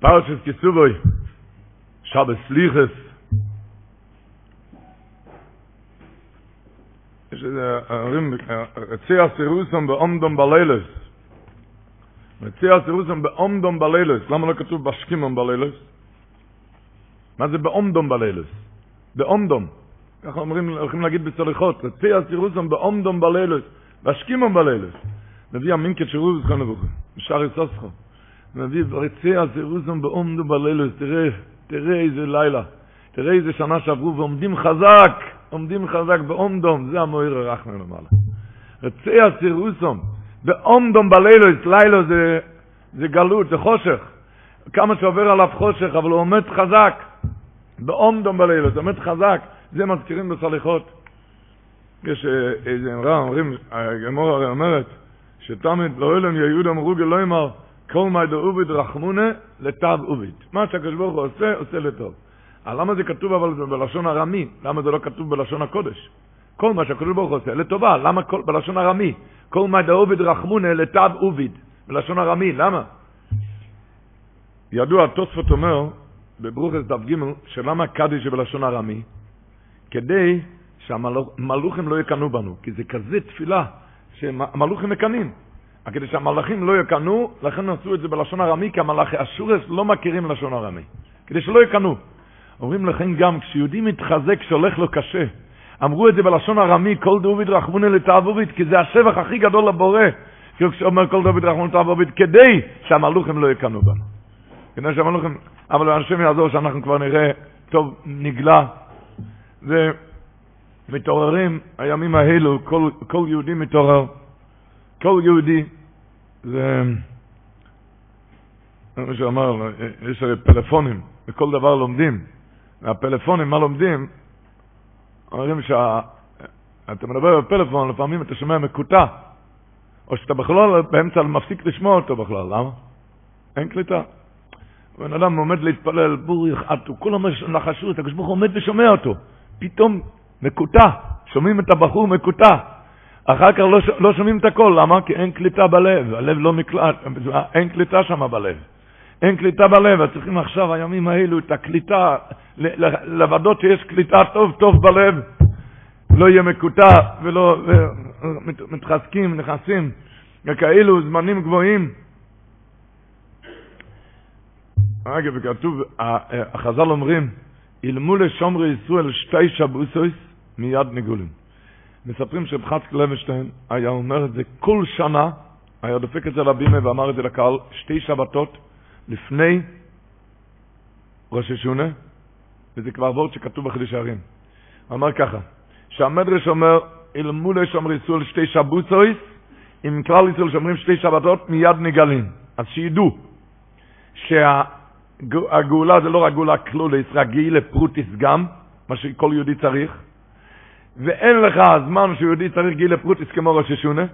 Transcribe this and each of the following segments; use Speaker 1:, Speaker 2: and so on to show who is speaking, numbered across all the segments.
Speaker 1: Parshas Kisuvoi, Shabbos Liches. יש אומרים, רציע סירוסם בעומדום בלילס. רציע סירוסם בעומדום בלילס. למה לא כתוב בשכימום בלילס? מה זה בעומדום בלילס? בעומדום. ככה אומרים, הולכים להגיד בסליחות. רציע סירוסם בעומדום בלילס. בשכימום בלילס. מביא המינקת שירוז כאן לבוכם. בשער יסוסכו. מביא רציע סירוסם בעומדום בלילס. תראה, תראה איזה לילה. תראה איזה שנה שעברו ועומדים חזק. עומדים חזק בעומדום, זה המויר הרחמן למעלה. רציע סירוסום, בעומדום בלילוס, לילה זה, זה גלות, זה חושך. כמה שעובר עליו חושך, אבל הוא עומד חזק. בעומדום בלילוס, עומד חזק. זה מזכירים בסליחות. יש אה, איזה אמרה, אומרים, הגמרא הרי אומרת, שתמיד לעולם יהא אדם אומר כל מאי דעביד רחמנא לטב עביד. מה שהקדוש ברוך הוא עושה, עושה לטוב. אז למה זה כתוב אבל בלשון ארמי? למה זה לא כתוב בלשון הקודש? כל מה שהקדוש ברוך הוא עושה לטובה, למה כל, בלשון ארמי? כל מה דעביד רחמנא לטב עביד, בלשון ארמי, למה? ידוע, תוספות אומר, בברכות דף ג', שלמה קדיש בלשון ארמי? כדי שהמלוכים לא יקנאו בנו, כי זה כזה תפילה שהמלוכים מקנאים. כדי שהמלאכים לא יקנאו, לכן עשו את זה בלשון ארמי, כי המלאכי אשורס לא מכירים לשון ארמי. כדי שלא יקנאו. אומרים לכם גם, כשיהודי מתחזק, שהולך לו קשה, אמרו את זה בלשון ארמי, כל דוד רחמונה לתעבורית, כי זה השבח הכי גדול לבורא, כשאומר כל דוד רחמונה לתעבורית, כדי שהמלוכים לא יקנאו בנו. כדי שהמלוכים, אבל השם יעזור שאנחנו כבר נראה טוב נגלה, ומתעוררים הימים האלו, כל, כל יהודי מתעורר, כל יהודי, זה, מה שאמר, יש הרי פלאפונים, וכל דבר לומדים. והפלאפונים, מה לומדים? אומרים שאתה מדבר בפלאפון, לפעמים אתה שומע מקוטע, או שאתה בכלל באמצע מפסיק לשמוע אותו בכלל, למה? אין קליטה. בן אדם עומד להתפלל, בוריך עטו, כולם נחשו, הקדוש ברוך הוא עומד ושומע אותו. פתאום מקוטע, שומעים את הבחור מקוטע. אחר כך לא, לא שומעים את הכל, למה? כי אין קליטה בלב, הלב לא נקלט, אין קליטה שם בלב. אין קליטה בלב, אז צריכים עכשיו, הימים האלו, את הקליטה, לוודות שיש קליטה טוב טוב בלב, לא יהיה מקוטע ולא, מתחזקים, נכנסים, וכאלו זמנים גבוהים. אגב, כתוב, החז"ל אומרים, אילמו לשומרי ישראל שתי שבוסויס מיד נגולים. מספרים שפחת קלבשטיין היה אומר את זה כל שנה, היה דופק את זה לבימה ואמר את זה לקהל, שתי שבתות, לפני ראש השנה, וזה כבר וורט שכתוב בחידושי הרי"ם. אמר ככה, שהמדרש אומר, אילמלא שומר ישראל שתי שבתות, אם כלל ישראל שומרים שתי שבתות, מיד נגאלים. אז שידעו שהגאולה זה לא רק גאולה כללית, רק גאולה פרטית גם, מה שכל יהודי צריך, ואין לך זמן שיהודי צריך גאולה פרטית כמו ראש השנה,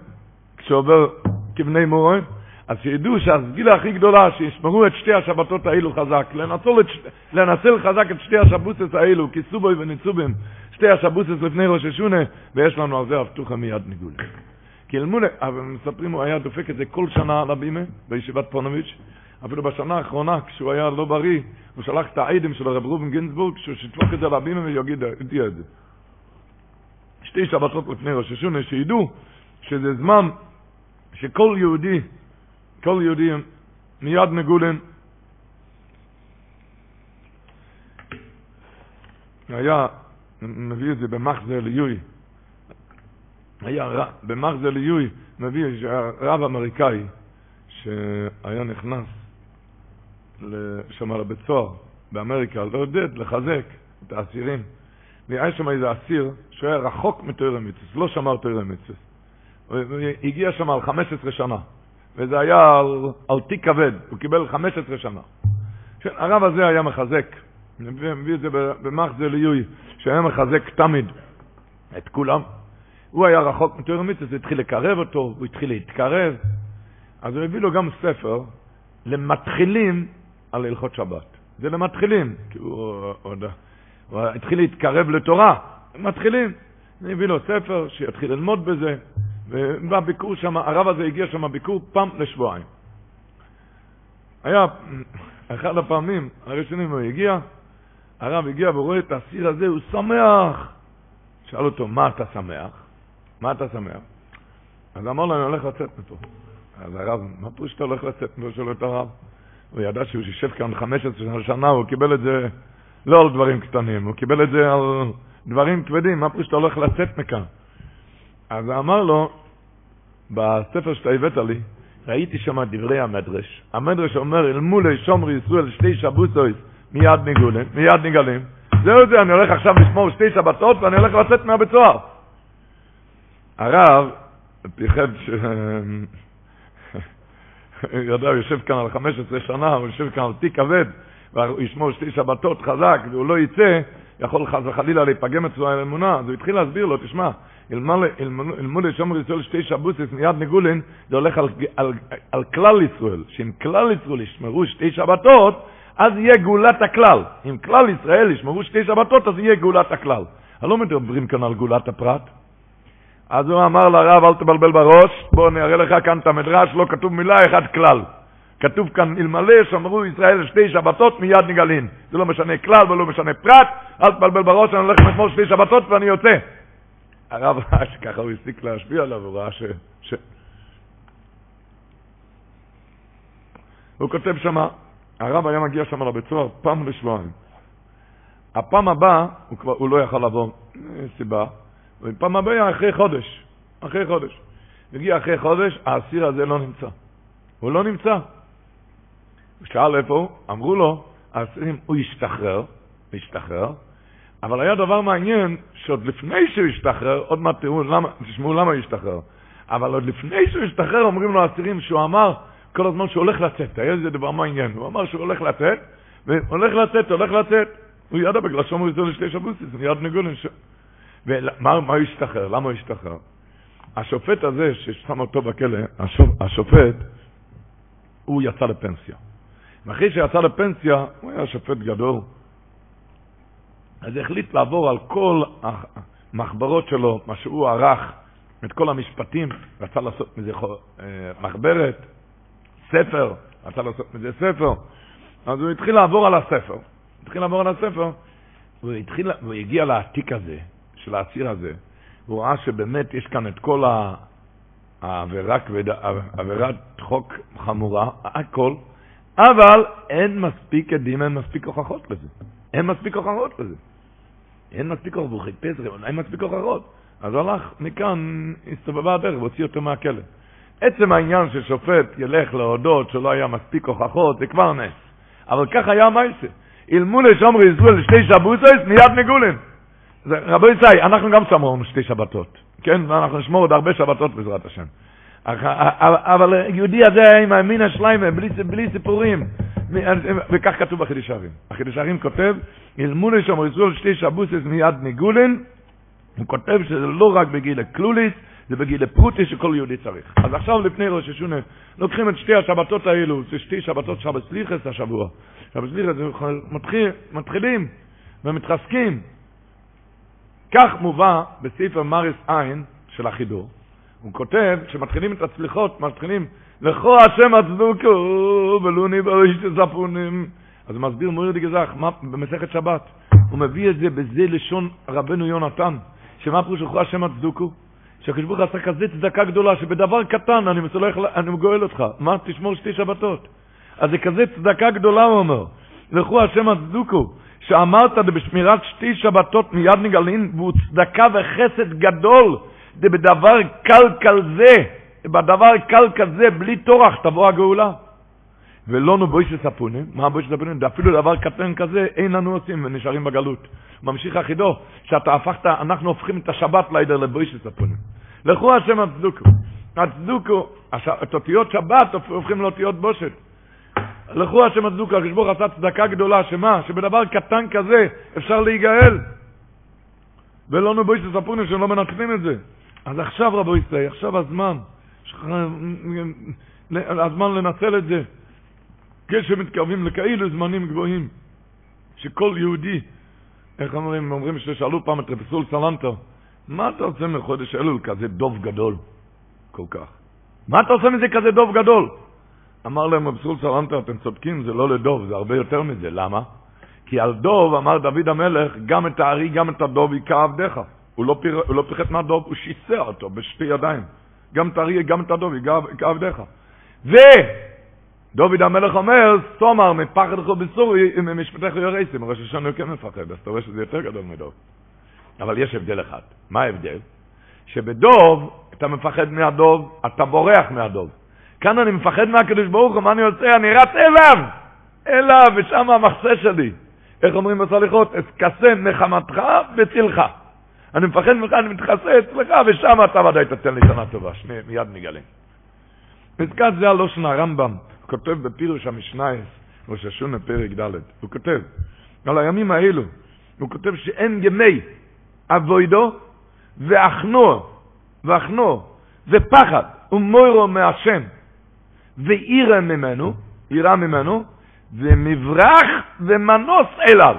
Speaker 1: כשעובר כבני מרון, אז שידעו שהסגילה הכי גדולה, שישמרו את שתי השבתות האלו חזק, לנצל, את, לנצל חזק את שתי השבוסס האלו, כיסובוי וניצובים, שתי השבוסס לפני ראש השונה, ויש לנו על זה הבטוחה מיד ניגול. כי אלמונה, אבל מספרים, הוא היה דופק את זה כל שנה על הבימה, בישיבת פונוביץ', אפילו בשנה האחרונה, כשהוא היה לא בריא, הוא שלח את העדים של הרב רובן גינזבורג, שהוא שיתפוק את זה על הבימה ויגיד את זה. שתי שבתות לפני ראש השונה, שידעו שזה זמן שכל יהודי כל יהודי מיד נגולן. היה, מביא את זה במחזר ליוי, היה במחזר ליוי, מביא רב אמריקאי שהיה נכנס שם לבית סוהר באמריקה, לעודד, לחזק את האסירים. והיה שם איזה אסיר שהוא היה רחוק מתוירה מצווה, לא שמר תוירה מצווה. הוא הגיע שם על 15 שנה. וזה היה על, על תיק כבד, הוא קיבל 15 שנה. כן, הרב הזה היה מחזק, אני מביא את זה במחזה ליוי, שהיה מחזק תמיד את כולם. הוא היה רחוק מתור מיצוס, הוא התחיל לקרב אותו, הוא התחיל להתקרב. אז הוא הביא לו גם ספר למתחילים על הלכות שבת. זה למתחילים, כי הוא, הוא, הוא, התחיל להתקרב לתורה, מתחילים. אני הביא לו ספר שיתחיל ללמוד בזה, ובביקור שם, הרב הזה הגיע שם ביקור פעם לשבועיים. היה אחד הפעמים הראשונים הוא הגיע, הרב הגיע ורואה את האסיר הזה, הוא שמח. שאל אותו, מה אתה שמח? מה אתה שמח? אז אמר לו, אני הולך לצאת מפה. אז הרב, מה פירוש שאתה הולך לצאת מפה? שואל את הרב. הוא ידע שהוא שישב כאן 15 שנה, הוא קיבל את זה לא על דברים קטנים, הוא קיבל את זה על דברים כבדים, מה פירוש שאתה הולך לצאת מכאן? אז אמר לו, בספר שאתה הבאת לי, ראיתי שם דברי המדרש. המדרש אומר, אל מולי שומרי ישראל שתי שבוסויס מיד ניגולים, מיד ניגלים. זהו זה, אני הולך עכשיו לשמור שתי שבתות ואני הולך לצאת מהבית סוהר. הרב פיחד ש... יודע, הוא יושב כאן על 15 שנה, הוא יושב כאן על תיק כבד, והוא ישמור שתי שבתות חזק, והוא לא יצא, יכול חס וחלילה להיפגם אצלו על אמונה. אז הוא התחיל להסביר לו, תשמע, אלמול לשומר ישראל שתי שבוסס מיד ניגולין, זה הולך על, על, על כלל ישראל, שאם כלל ישראל ישמרו שתי שבתות, אז יהיה גאולת הכלל. אם כלל ישראל ישמרו שתי שבתות, אז יהיה גאולת הכלל. לא מדברים כאן על גאולת הפרט. אז הוא אמר לרב, אל תבלבל בראש, בוא אני אראה לך כאן את המדרש, לא כתוב מילה אחת כלל. כתוב כאן, אלמלא שמרו ישראל שתי שבתות, מיד נגלין. זה לא משנה כלל ולא משנה פרט, אל תבלבל בראש, אני הולך לשמור שתי שבתות ואני יוצא. הרב ראה שככה הוא הספיק להשפיע עליו, הוא ראה ש... ש... הוא כותב שמה, הרב היה מגיע שם לבית סוהר פעם בשבועיים. הפעם הבאה, הוא, כבר, הוא לא יכל לבוא, סיבה, ופעם הבאה היה אחרי חודש, אחרי חודש. הגיע אחרי חודש, האסיר הזה לא נמצא. הוא לא נמצא. הוא שאל איפה הוא, אמרו לו, האסירים, הוא השתחרר, הוא השתחרר, אבל היה דבר מעניין, שעוד לפני שהוא השתחרר, עוד מעט תראו, למה, תשמעו למה הוא השתחרר, אבל עוד לפני שהוא השתחרר, אומרים לו האסירים שהוא אמר כל הזמן שהוא הולך לצאת, היה איזה דבר מעניין, הוא אמר שהוא הולך לצאת, והולך לצאת, הולך לצאת, הוא ידע בגלל שאומר זה לשתי שבוסיס, מיד נגולן ש... ומה הוא השתחרר? למה הוא השתחרר? השופט הזה ששם אותו בכלא, השופט, הוא יצא לפנסיה. ואחרי שיצא לפנסיה, הוא היה שופט גדול. אז החליט לעבור על כל המחברות שלו, מה שהוא ערך, את כל המשפטים, רצה לעשות מזה אה, מחברת, ספר, רצה לעשות מזה ספר. אז הוא התחיל לעבור על הספר. התחיל לעבור על הספר, והוא, התחיל, והוא הגיע לעתיק הזה, של העציר הזה, הוא ראה שבאמת יש כאן את כל העבירה עבירת חוק חמורה, הכל, אבל אין מספיק עדים, אין מספיק הוכחות לזה. אין מספיק הוכחות לזה. אין מספיק הוכחות, חיפש, אין מספיק הוכחות. אז הלך מכאן, הסתובבה הדרך והוציא אותו מהכלא. עצם העניין ששופט ילך להודות שלא היה מספיק הוכחות, זה כבר נס. אבל כך היה מייסה. אילמו לשומרי ישראל שתי שבוסויס, מיד נגולים. רבו יצאי, אנחנו גם שמרנו שתי שבתות. כן? ואנחנו נשמור עוד הרבה שבתות בעזרת השם. אבל יהודי הזה עם המין השליימה, בלי, בלי סיפורים. וכך כתוב בחידש הערים. החידש הערים כותב, אילמו לשומרי ישראל שתי שבוסויס מיד נגולים. הוא כותב שזה לא רק בגיל הקלוליס, זה בגיל הפרוטי שכל יהודי צריך. אז עכשיו לפני ראש השונה, לוקחים את שתי השבתות האלו, זה שתי שבתות שבת סליחס השבוע. שבת סליחס, מתחיל, מתחילים ומתחזקים. כך מובא בספר מריס עין של החידור. הוא כותב שמתחילים את הצליחות, מתחילים לכו השם הצדוקו ולו ניבאו תספונים. אז הוא מסביר מורי דגזך במסכת שבת. הוא מביא את זה בזה לשון רבנו יונתן, שמה פירוש לכו השם הצדוקו? שהקדוש עשה כזה צדקה גדולה, שבדבר קטן אני, מסולח, אני גואל אותך. מה? תשמור שתי שבתות. אז זה כזה צדקה גדולה, הוא אומר. לכו השם הצדוקו, שאמרת בשמירת שתי שבתות מיד נגלין, והוא צדקה וחסד גדול, בדבר קל כזה, בדבר קל כזה, בלי טורח, תבוא הגאולה. ולא נו בויש ספונים, מה בויש ספונים? אפילו דבר קטן כזה אין לנו עושים ונשארים בגלות. ממשיך החידו, שאתה הפכת, אנחנו הופכים את השבת לידר לבויש ספונים. לכו השם הצדוקו. הצדוקו, את אותיות שבת הופכים לאותיות בושת. לכו השם הצדוקו, הקדוש עשה צדקה גדולה, שמה? שבדבר קטן כזה אפשר להיגאל. ולא נבוא תספרו שלא מנצלים את זה. אז עכשיו רבו ישראל, עכשיו הזמן, הזמן לנצל את זה. כשמתקרבים לכאילו זמנים גבוהים, שכל יהודי, איך אומרים, אומרים ששאלו פעם את רב ישראל סלנטר, מה אתה עושה מחודש אלול כזה דוב גדול כל כך? מה אתה עושה מזה כזה דוב גדול? אמר להם רב ישראל סלנטר, אתם צודקים, זה לא לדוב, זה הרבה יותר מזה. למה? כי על דוב אמר דוד המלך, גם את הארי, גם את הדוב היכה עבדך. הוא לא, פיר, הוא לא פחד מהדוב, הוא שיסע אותו בשתי ידיים. גם את הארי, גם את הדוב יקע עבדיך. ודוד המלך אומר, סומר, מפחד לך בסורי, משפטך יורסים, ראש השנה כן מפחד, אז אתה רואה שזה יותר גדול מדוב. אבל יש הבדל אחד. מה ההבדל? שבדוב, אתה מפחד מהדוב, אתה בורח מהדוב. כאן אני מפחד מהקדוש ברוך הוא, מה אני עושה? אני רץ אליו! אליו, ושם המחסה שלי. איך אומרים בסליחות? אתכסה נחמתך וצילך. אני מפחד ממך, אני מתחסה אצלך, ושם אתה ודאי תתן לי שנה טובה. שני, מיד נגלה. פסקת זה הלושן הרמב"ם, הוא כותב בפירוש המשנייס, ראש השונה פרק ד', הוא כותב, על הימים האלו, הוא כותב שאין ימי אבוידו ואחנו, ואחנו, ופחד, ומוירו מהשם, ואירה ממנו, אירה ממנו, ומברח ומנוס אליו.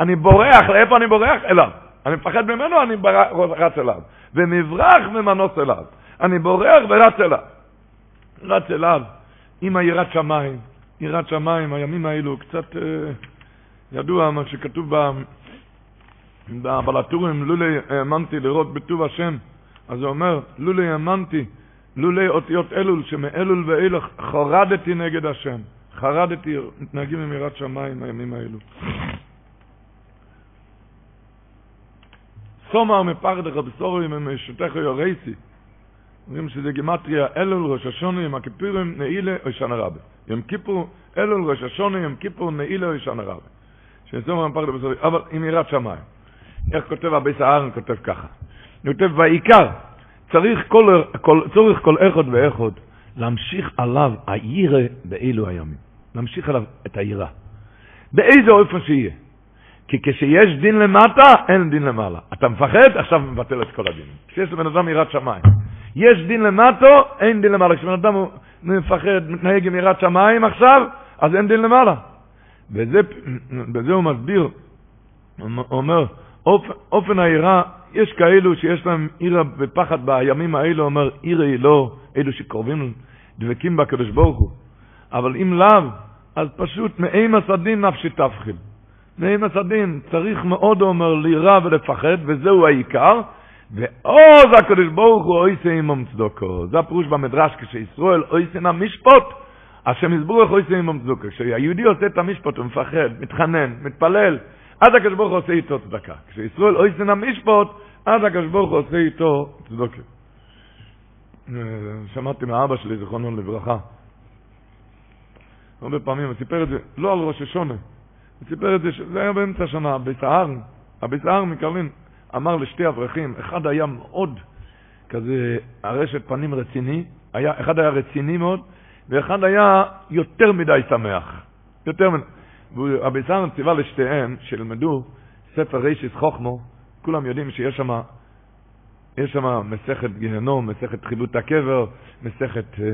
Speaker 1: אני בורח, לאיפה אני בורח? אליו. אני מפחד ממנו, אני רץ אליו. ומברח ומנוס אליו. אני בורח ורץ אליו. רץ אליו עם היראת שמיים. יראת שמיים, הימים האלו, קצת אה, ידוע מה שכתוב בבלטורים, לולי האמנתי לראות בטוב השם. אז הוא אומר, לולי האמנתי, לולי אותיות אלול, שמאלול ואילך חורדתי נגד השם. חרדתי, מתנהגים עם יראת שמיים הימים האלו. סומר מפחדך בסורי ממשותך יורייסי. אומרים שזה גימטריה אלול ראש השונה עם הכיפורים נעילה או שנה רבה. יום כיפור אלול ראש השונה עם כיפור נעילה או שנה רבה. שסומר מפחדך בסורי, אבל עם יראת שמיים. איך כותב הביס הארן? כותב ככה. הוא כותב בעיקר, צריך כל, כל, צורך כל אחד ואחד להמשיך עליו הירא באילו הימים. להמשיך עליו את היראה. באיזה אופן שיהיה. כי כשיש דין למטה, אין דין למעלה. אתה מפחד, עכשיו מבטל את כל הדינים. כשיש לבן אדם יראת שמיים. יש דין למטה, אין דין למעלה. כשבן אדם מפחד, מתנהג עם יראת שמיים עכשיו, אז אין דין למעלה. וזה, בזה הוא מסביר, הוא אומר, אופ, אופן היראה, יש כאלו שיש להם עירה ופחד בימים האלו, אומר, עירה היא לא, אלו שקרובים, דבקים בקדוש ברוך הוא. אבל אם לאו, אז פשוט מאימא סדין נפשי תבחיל. מאימא סדין, צריך מאוד, אומר, לירה ולפחד, וזהו העיקר. ועוז הקדוש ברוך הוא אוי עמם צדוקו. זה הפירוש במדרש, כשישראל אוי סינא משפוט, השם יסבורך אוי עמם צדוקו. כשהיהודי עושה את המשפוט, הוא מפחד, מתחנן, מתפלל, אז הקדוש ברוך הוא עושה איתו צדקה. כשישראל אוי סינא משפוט, אז הקדוש ברוך הוא עושה איתו צדוקה. שמעתי מאבא שלי, זיכרונו לברכה, הרבה פעמים, הוא סיפר את זה, לא על ראש השונה, הוא סיפר את זה, זה היה באמצע השנה, ביצהר, הביצהר מקרלין, אמר לשתי אברכים, אחד היה מאוד כזה ארשת פנים רציני, היה, אחד היה רציני מאוד, ואחד היה יותר מדי שמח. יותר מדי. והביצהר ציווה לשתיהם, שילמדו ספר רישיס חוכמו, כולם יודעים שיש שם יש שם מסכת גיהנום, מסכת חילות הקבר, מסכת... אה,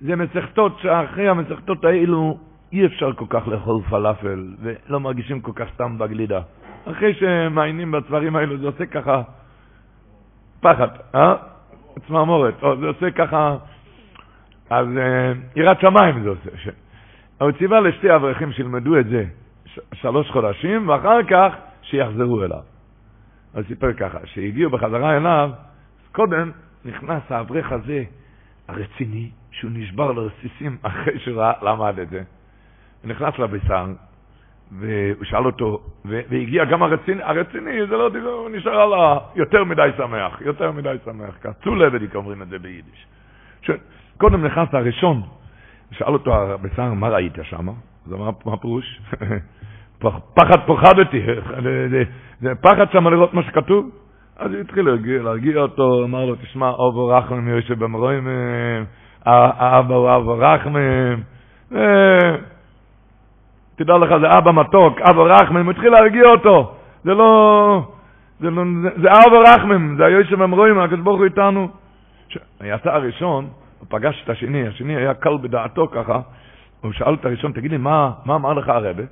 Speaker 1: זה מסכתות שאחרי המסכתות האלו אי אפשר כל כך לאכול פלאפל, ולא מרגישים כל כך סתם בגלידה. אחרי שמעיינים בצברים האלו זה עושה ככה פחד, אה? צמרמורת, או זה עושה ככה, אז אה, יראת שמיים זה עושה. ש... הוא ציווה לשתי אברכים שילמדו את זה שלוש חודשים, ואחר כך שיחזרו אליו. אז סיפר ככה, שהגיעו בחזרה אליו, קודם נכנס האברך הזה, הרציני, שהוא נשבר לרסיסים אחרי שהוא למד את זה. נכנס לביסר, והוא שאל אותו, והגיע גם הרציני, הרציני, זה לא, הוא נשאר על ה... יותר מדי שמח, יותר מדי שמח, כצו לבדיק אומרים את זה ביידיש. קודם נכנס הראשון, שאל אותו הביסר, מה ראית שם? אז אמר, מה פירוש? פחד פוחדתי, זה פחד שם לראות מה שכתוב. אז הוא התחיל להרגיע, להרגיע אותו, אמר לו, תשמע, אובו רחמם יושב במרואים, האבא הוא אבו רחמם, תדע לך, זה אבא מתוק, אבו רחמם, הוא התחיל להרגיע אותו, זה לא, זה, לא, זה, זה אבו רחמם, זה היושב במרואים, הקדוש ברוך הוא איתנו. יצא הראשון, הוא פגש את השני, השני היה קל בדעתו ככה, הוא שאל את הראשון, תגיד לי, מה, מה אמר לך הרבה?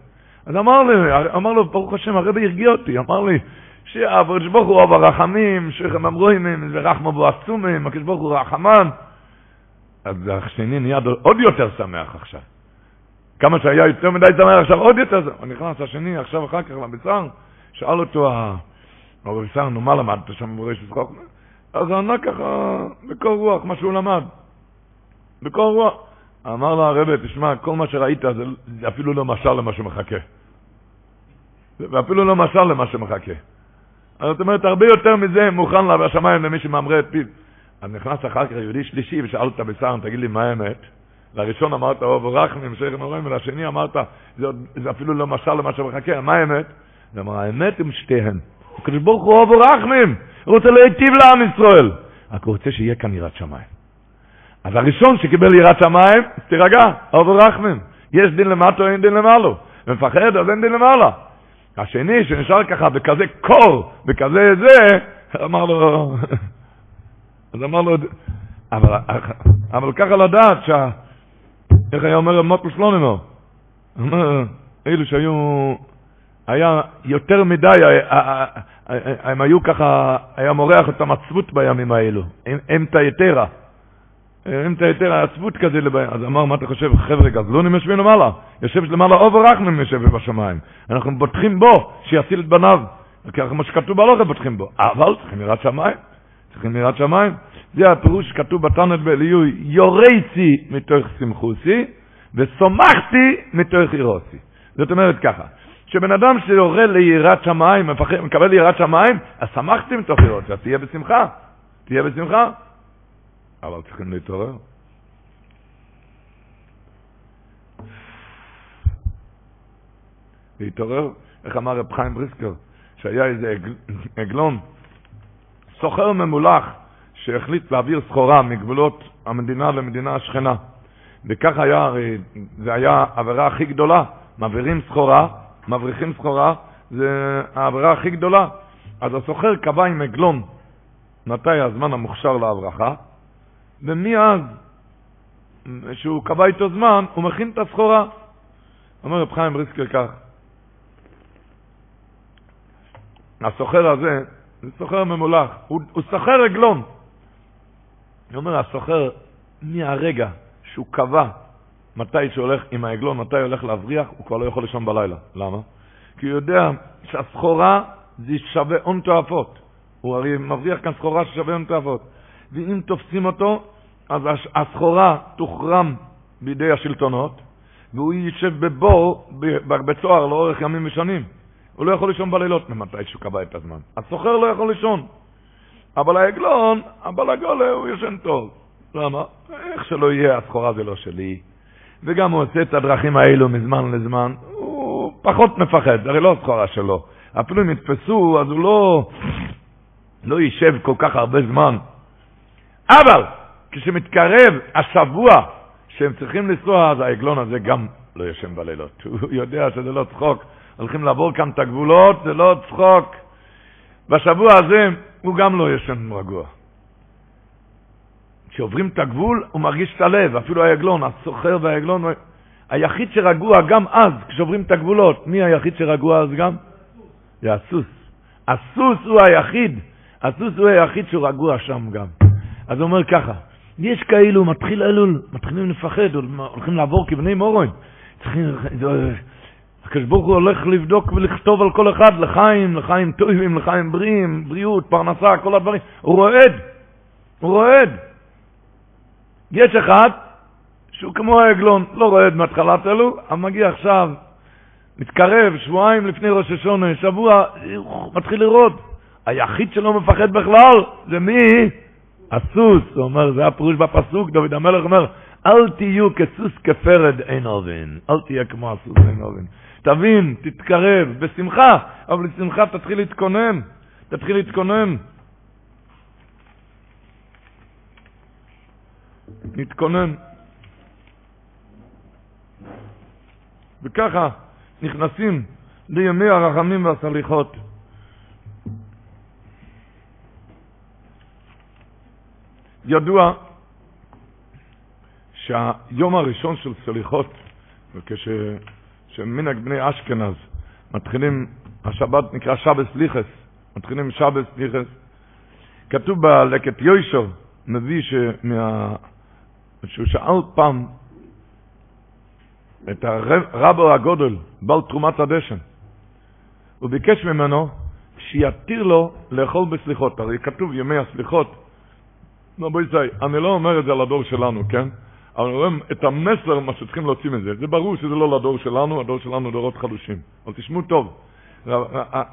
Speaker 1: אז אמר לי, אמר לו, ברוך השם, הרבה הרגיע אותי, אמר לי, שהקדוש ברוך הוא אב הרחמים, שכם אמרוימים, ורחמה בו עצומים, הקדוש ברוך הוא רחמן. אז השני נהיה עוד יותר שמח עכשיו. כמה שהיה יותר מדי שמח, עכשיו עוד יותר שמח. נכנס השני, עכשיו אחר כך לבשר, שאל אותו הבשר, נו מה למדת שם בראש לצחוק? אז הוא ענה ככה, בקור רוח, מה שהוא למד. בקור רוח. אמר לו הרב, תשמע, כל מה שראית זה אפילו לא משל למה שמחכה. ואפילו לא משל למה שמחכה. זאת אומרת, הרבה יותר מזה מוכן לה למי שממרה את פיו. אז נכנס אחר כך יהודי שלישי ושאל את הבשר, תגיד לי, מה האמת? לראשון אמרת, אוב רחמים, שכם אלוהים, ולשני אמרת, זה, אפילו לא משל למה שמחכה, מה האמת? הוא אמר, האמת עם שתיהן. הקדוש ברוך הוא אוב רחמים, הוא רוצה להיטיב לעם ישראל. רק הוא רוצה שיהיה כאן יראת שמיים. אז הראשון שקיבל יראת שמיים, תירגע, אוב רחמים. יש דין למטו, אין דין למעלו. ומפחד, אז אין דין למעלה. השני שנשאר ככה בכזה קור, בכזה זה, אמר לו, אז אמר לו, אבל, אבל ככה לדעת שה... איך היה אומר מוטל שלונימו? אלו שהיו, היה יותר מדי, הם היו ככה, היה מורח את המצוות בימים האלו, אמצע יתרה. אמצע יתרה, עצבות כזה. אז אמר, מה אתה חושב, חבר'ה, גזלונים יושבים למעלה. יושב למעלה אובר רחמים יושב בשמיים. אנחנו בוטחים בו, שיציל את בניו. מה שכתוב בהלוכה בוטחים בו. אבל צריכים יראת שמיים. צריכים יראת שמיים. זה הפירוש שכתוב בתנת באליהו, יורייצי מתוך שמחוסי, ושמחתי מתוך ירוסי. זאת אומרת ככה, שבן אדם שיורה ליראת שמיים, מקבל ליראת שמיים, אז שמחתי מתוך ירוסי, אז תהיה בשמחה. תהיה בשמחה. אבל צריכים להתעורר. להתעורר, איך אמר רב חיים בריסקר, שהיה איזה עגלון, סוחר ממולח, שהחליט להעביר סחורה מגבולות המדינה למדינה השכנה. וכך היה, זה היה העבירה הכי גדולה, מעבירים סחורה, מבריחים סחורה, זה העבירה הכי גדולה. אז הסוחר קבע עם עגלון מתי הזמן המוכשר להברחה, ומאז שהוא קבע איתו זמן, הוא מכין את הסחורה. אומר רב חיים בריסקר כך, הסוחר הזה, זה סוחר ממולח, הוא, הוא סוחר עגלון. אומר, הסוחר, מהרגע שהוא קבע מתי שהוא הולך עם העגלון, מתי הולך להבריח, הוא כבר לא יכול לישון בלילה. למה? כי הוא יודע שהסחורה זה שווה הון תועפות. הוא הרי מבריח כאן סחורה ששווה הון תועפות. ואם תופסים אותו, אז הסחורה תוחרם בידי השלטונות, והוא יישב בבור, בצוהר, לאורך ימים ושנים. הוא לא יכול לישון בלילות ממתי שהוא קבע את הזמן. הסוחר לא יכול לישון. אבל העגלון, הבלגולה, הוא ישן טוב. למה? איך שלא יהיה, הסחורה זה לא שלי. וגם הוא עושה את הדרכים האלו מזמן לזמן, הוא פחות מפחד, הרי לא הסחורה שלו. אפילו אם יתפסו, אז הוא לא, לא יישב כל כך הרבה זמן. אבל כשמתקרב השבוע שהם צריכים לנסוע, אז העגלון הזה גם לא ישן בלילות. הוא יודע שזה לא צחוק. הולכים לעבור כאן את הגבולות, זה לא צחוק. בשבוע הזה הוא גם לא ישן רגוע. כשעוברים את הגבול הוא מרגיש את הלב, אפילו העגלון, הסוחר והעגלון, היחיד שרגוע גם אז, כשעוברים את הגבולות, מי היחיד שרגוע אז גם? זה הסוס. הסוס הוא היחיד, הסוס הוא היחיד שהוא רגוע שם גם. אז הוא אומר ככה, יש כאלו, מתחיל אלול, מתחילים לפחד, הולכים לעבור כבני מורון. צריכים, הקדוש ברוך הוא הולך לבדוק ולכתוב על כל אחד, לחיים, לחיים טובים, לחיים בריאים, בריאות, פרנסה, כל הדברים. הוא רועד, הוא רועד. יש אחד שהוא כמו העגלון, לא רועד מהתחלת אלו, אבל מגיע עכשיו, מתקרב, שבועיים לפני ראש השונה, שבוע, מתחיל לראות. היחיד שלא מפחד בכלל זה מי? הסוס, הוא אומר, זה הפירוש בפסוק, דוד המלך אומר, אל תהיו כסוס כפרד אין אובן, אל תהיה כמו הסוס אין אובן. תבין, תתקרב, בשמחה, אבל בשמחה תתחיל להתכונן, תתחיל להתכונן. נתכונן. וככה נכנסים לימי הרחמים והסליחות. ידוע שהיום הראשון של סליחות, וכש... וכשמנהג בני אשכנז מתחילים, השבת נקרא שבס ליכס, מתחילים שבס ליכס, כתוב בלקט יוישר, מביא שמה... שהוא שאל פעם את הרבו הגודל, בעל תרומת הדשן, הוא ביקש ממנו שיתיר לו לאכול בסליחות, הרי כתוב ימי הסליחות, בואי זי, אני לא אומר את זה לדור שלנו, כן? אבל רואה את המסר, מה שצריכים להוציא מזה. זה ברור שזה לא לדור שלנו, הדור שלנו דורות חדושים. אבל תשמעו טוב,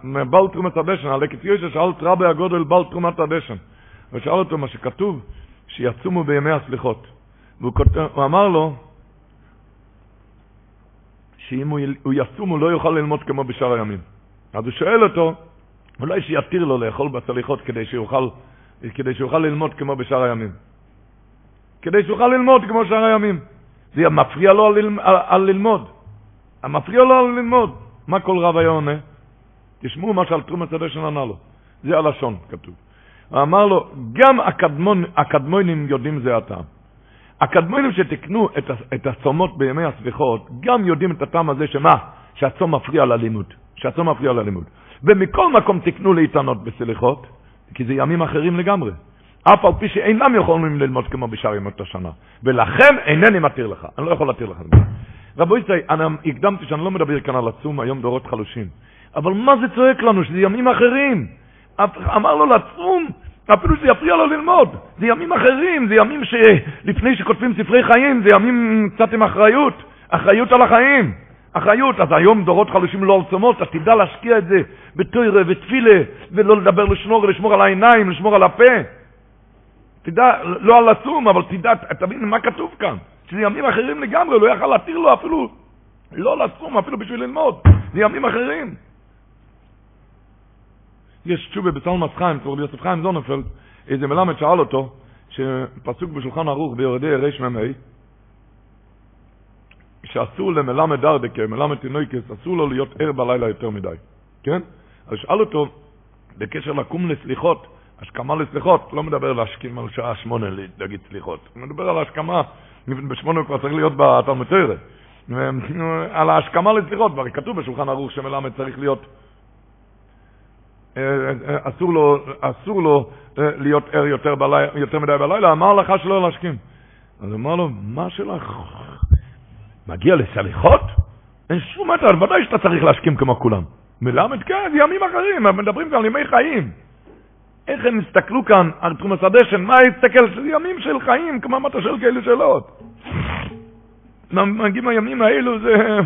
Speaker 1: בעל תרומת הדשן, הלקט יוישה שאל את רבי הגודל בעל תרומת הדשן. ושאל אותו מה שכתוב, שיצומו בימי הסליחות. והוא כותב, הוא אמר לו, שאם הוא, הוא יצום הוא לא יוכל ללמוד כמו בשאר הימים. אז הוא שואל אותו, אולי שיתיר לו לאכול בסליחות כדי שיוכל, כדי שיוכל ללמוד כמו בשאר הימים. כדי שיוכל ללמוד כמו שאר הימים. זה מפריע לו על, על, על ללמוד. מפריע לו על ללמוד. מה כל רב היה עונה? תשמעו מה שעל תרומת הדשן ענה לו. זה הלשון כתוב. הוא אמר לו, גם הקדמון, הקדמונים יודעים זה הטעם. הקדמונים שתקנו את, את הצומות בימי הסליחות, גם יודעים את הטעם הזה שמה? שהצום מפריע ללימוד. שהצום מפריע ללימוד. ומכל מקום תקנו להתענות בסליחות, כי זה ימים אחרים לגמרי. אף על פי שאינם יכולים ללמוד כמו בשאר ימות השנה. ולכן אינני מתיר לך. אני לא יכול להתיר לך. רבו ישראל, אני הקדמתי שאני לא מדבר כאן על הצום, היום דורות חלושים. אבל מה זה צועק לנו? שזה ימים אחרים. אמר לו לצום, אפילו שזה יפריע לו ללמוד. זה ימים אחרים, זה ימים שלפני שכותבים ספרי חיים, זה ימים קצת עם אחריות, אחריות על החיים. אחריות, אז היום דורות חלושים לא על צומות, אז תדע להשקיע את זה בתוירה ותפילה, ולא לדבר לשמור, לשמור על העיניים, לשמור על הפה. תדע, לא על הצום, אבל תדע, תבין מה כתוב כאן. שזה ימים אחרים לגמרי, לא יכל להתיר לו אפילו, לא לצום, אפילו בשביל ללמוד. זה ימים אחרים. יש תשובה בסלמס חיים, אצל יוסף חיים זונפלד, איזה מלמד שאל אותו, שפסוק בשולחן ערוך ביורדי רמ"ה, שאסור למלמד דרדקה, מלמד תינוקס, אסור לו להיות ער בלילה יותר מדי, כן? אז שאל אותו, בקשר לקום לסליחות, השכמה לסליחות, לא מדבר להשכים על שעה שמונה להגיד סליחות, מדבר על השכמה, בשמונה הוא כבר צריך להיות בתלמוד תרא, על ההשכמה לסליחות, והרי כתוב בשולחן ערוך שמלמד צריך להיות אסור לו, אסור לו אה, להיות ער יותר, בלי, יותר מדי בלילה, אמר לך שלא להשכים. אז הוא אמר לו, מה שלך? מגיע לסליחות? אין שום מטר, ודאי שאתה צריך להשכים כמו כולם. מלמד, כן, ימים אחרים, מדברים כאן על ימי חיים. איך הם הסתכלו כאן על תחום השדה מה הסתכל? זה ימים של חיים, כמו מה אתה שואל כאלה שאלות. מגיעים הימים האלו, זה...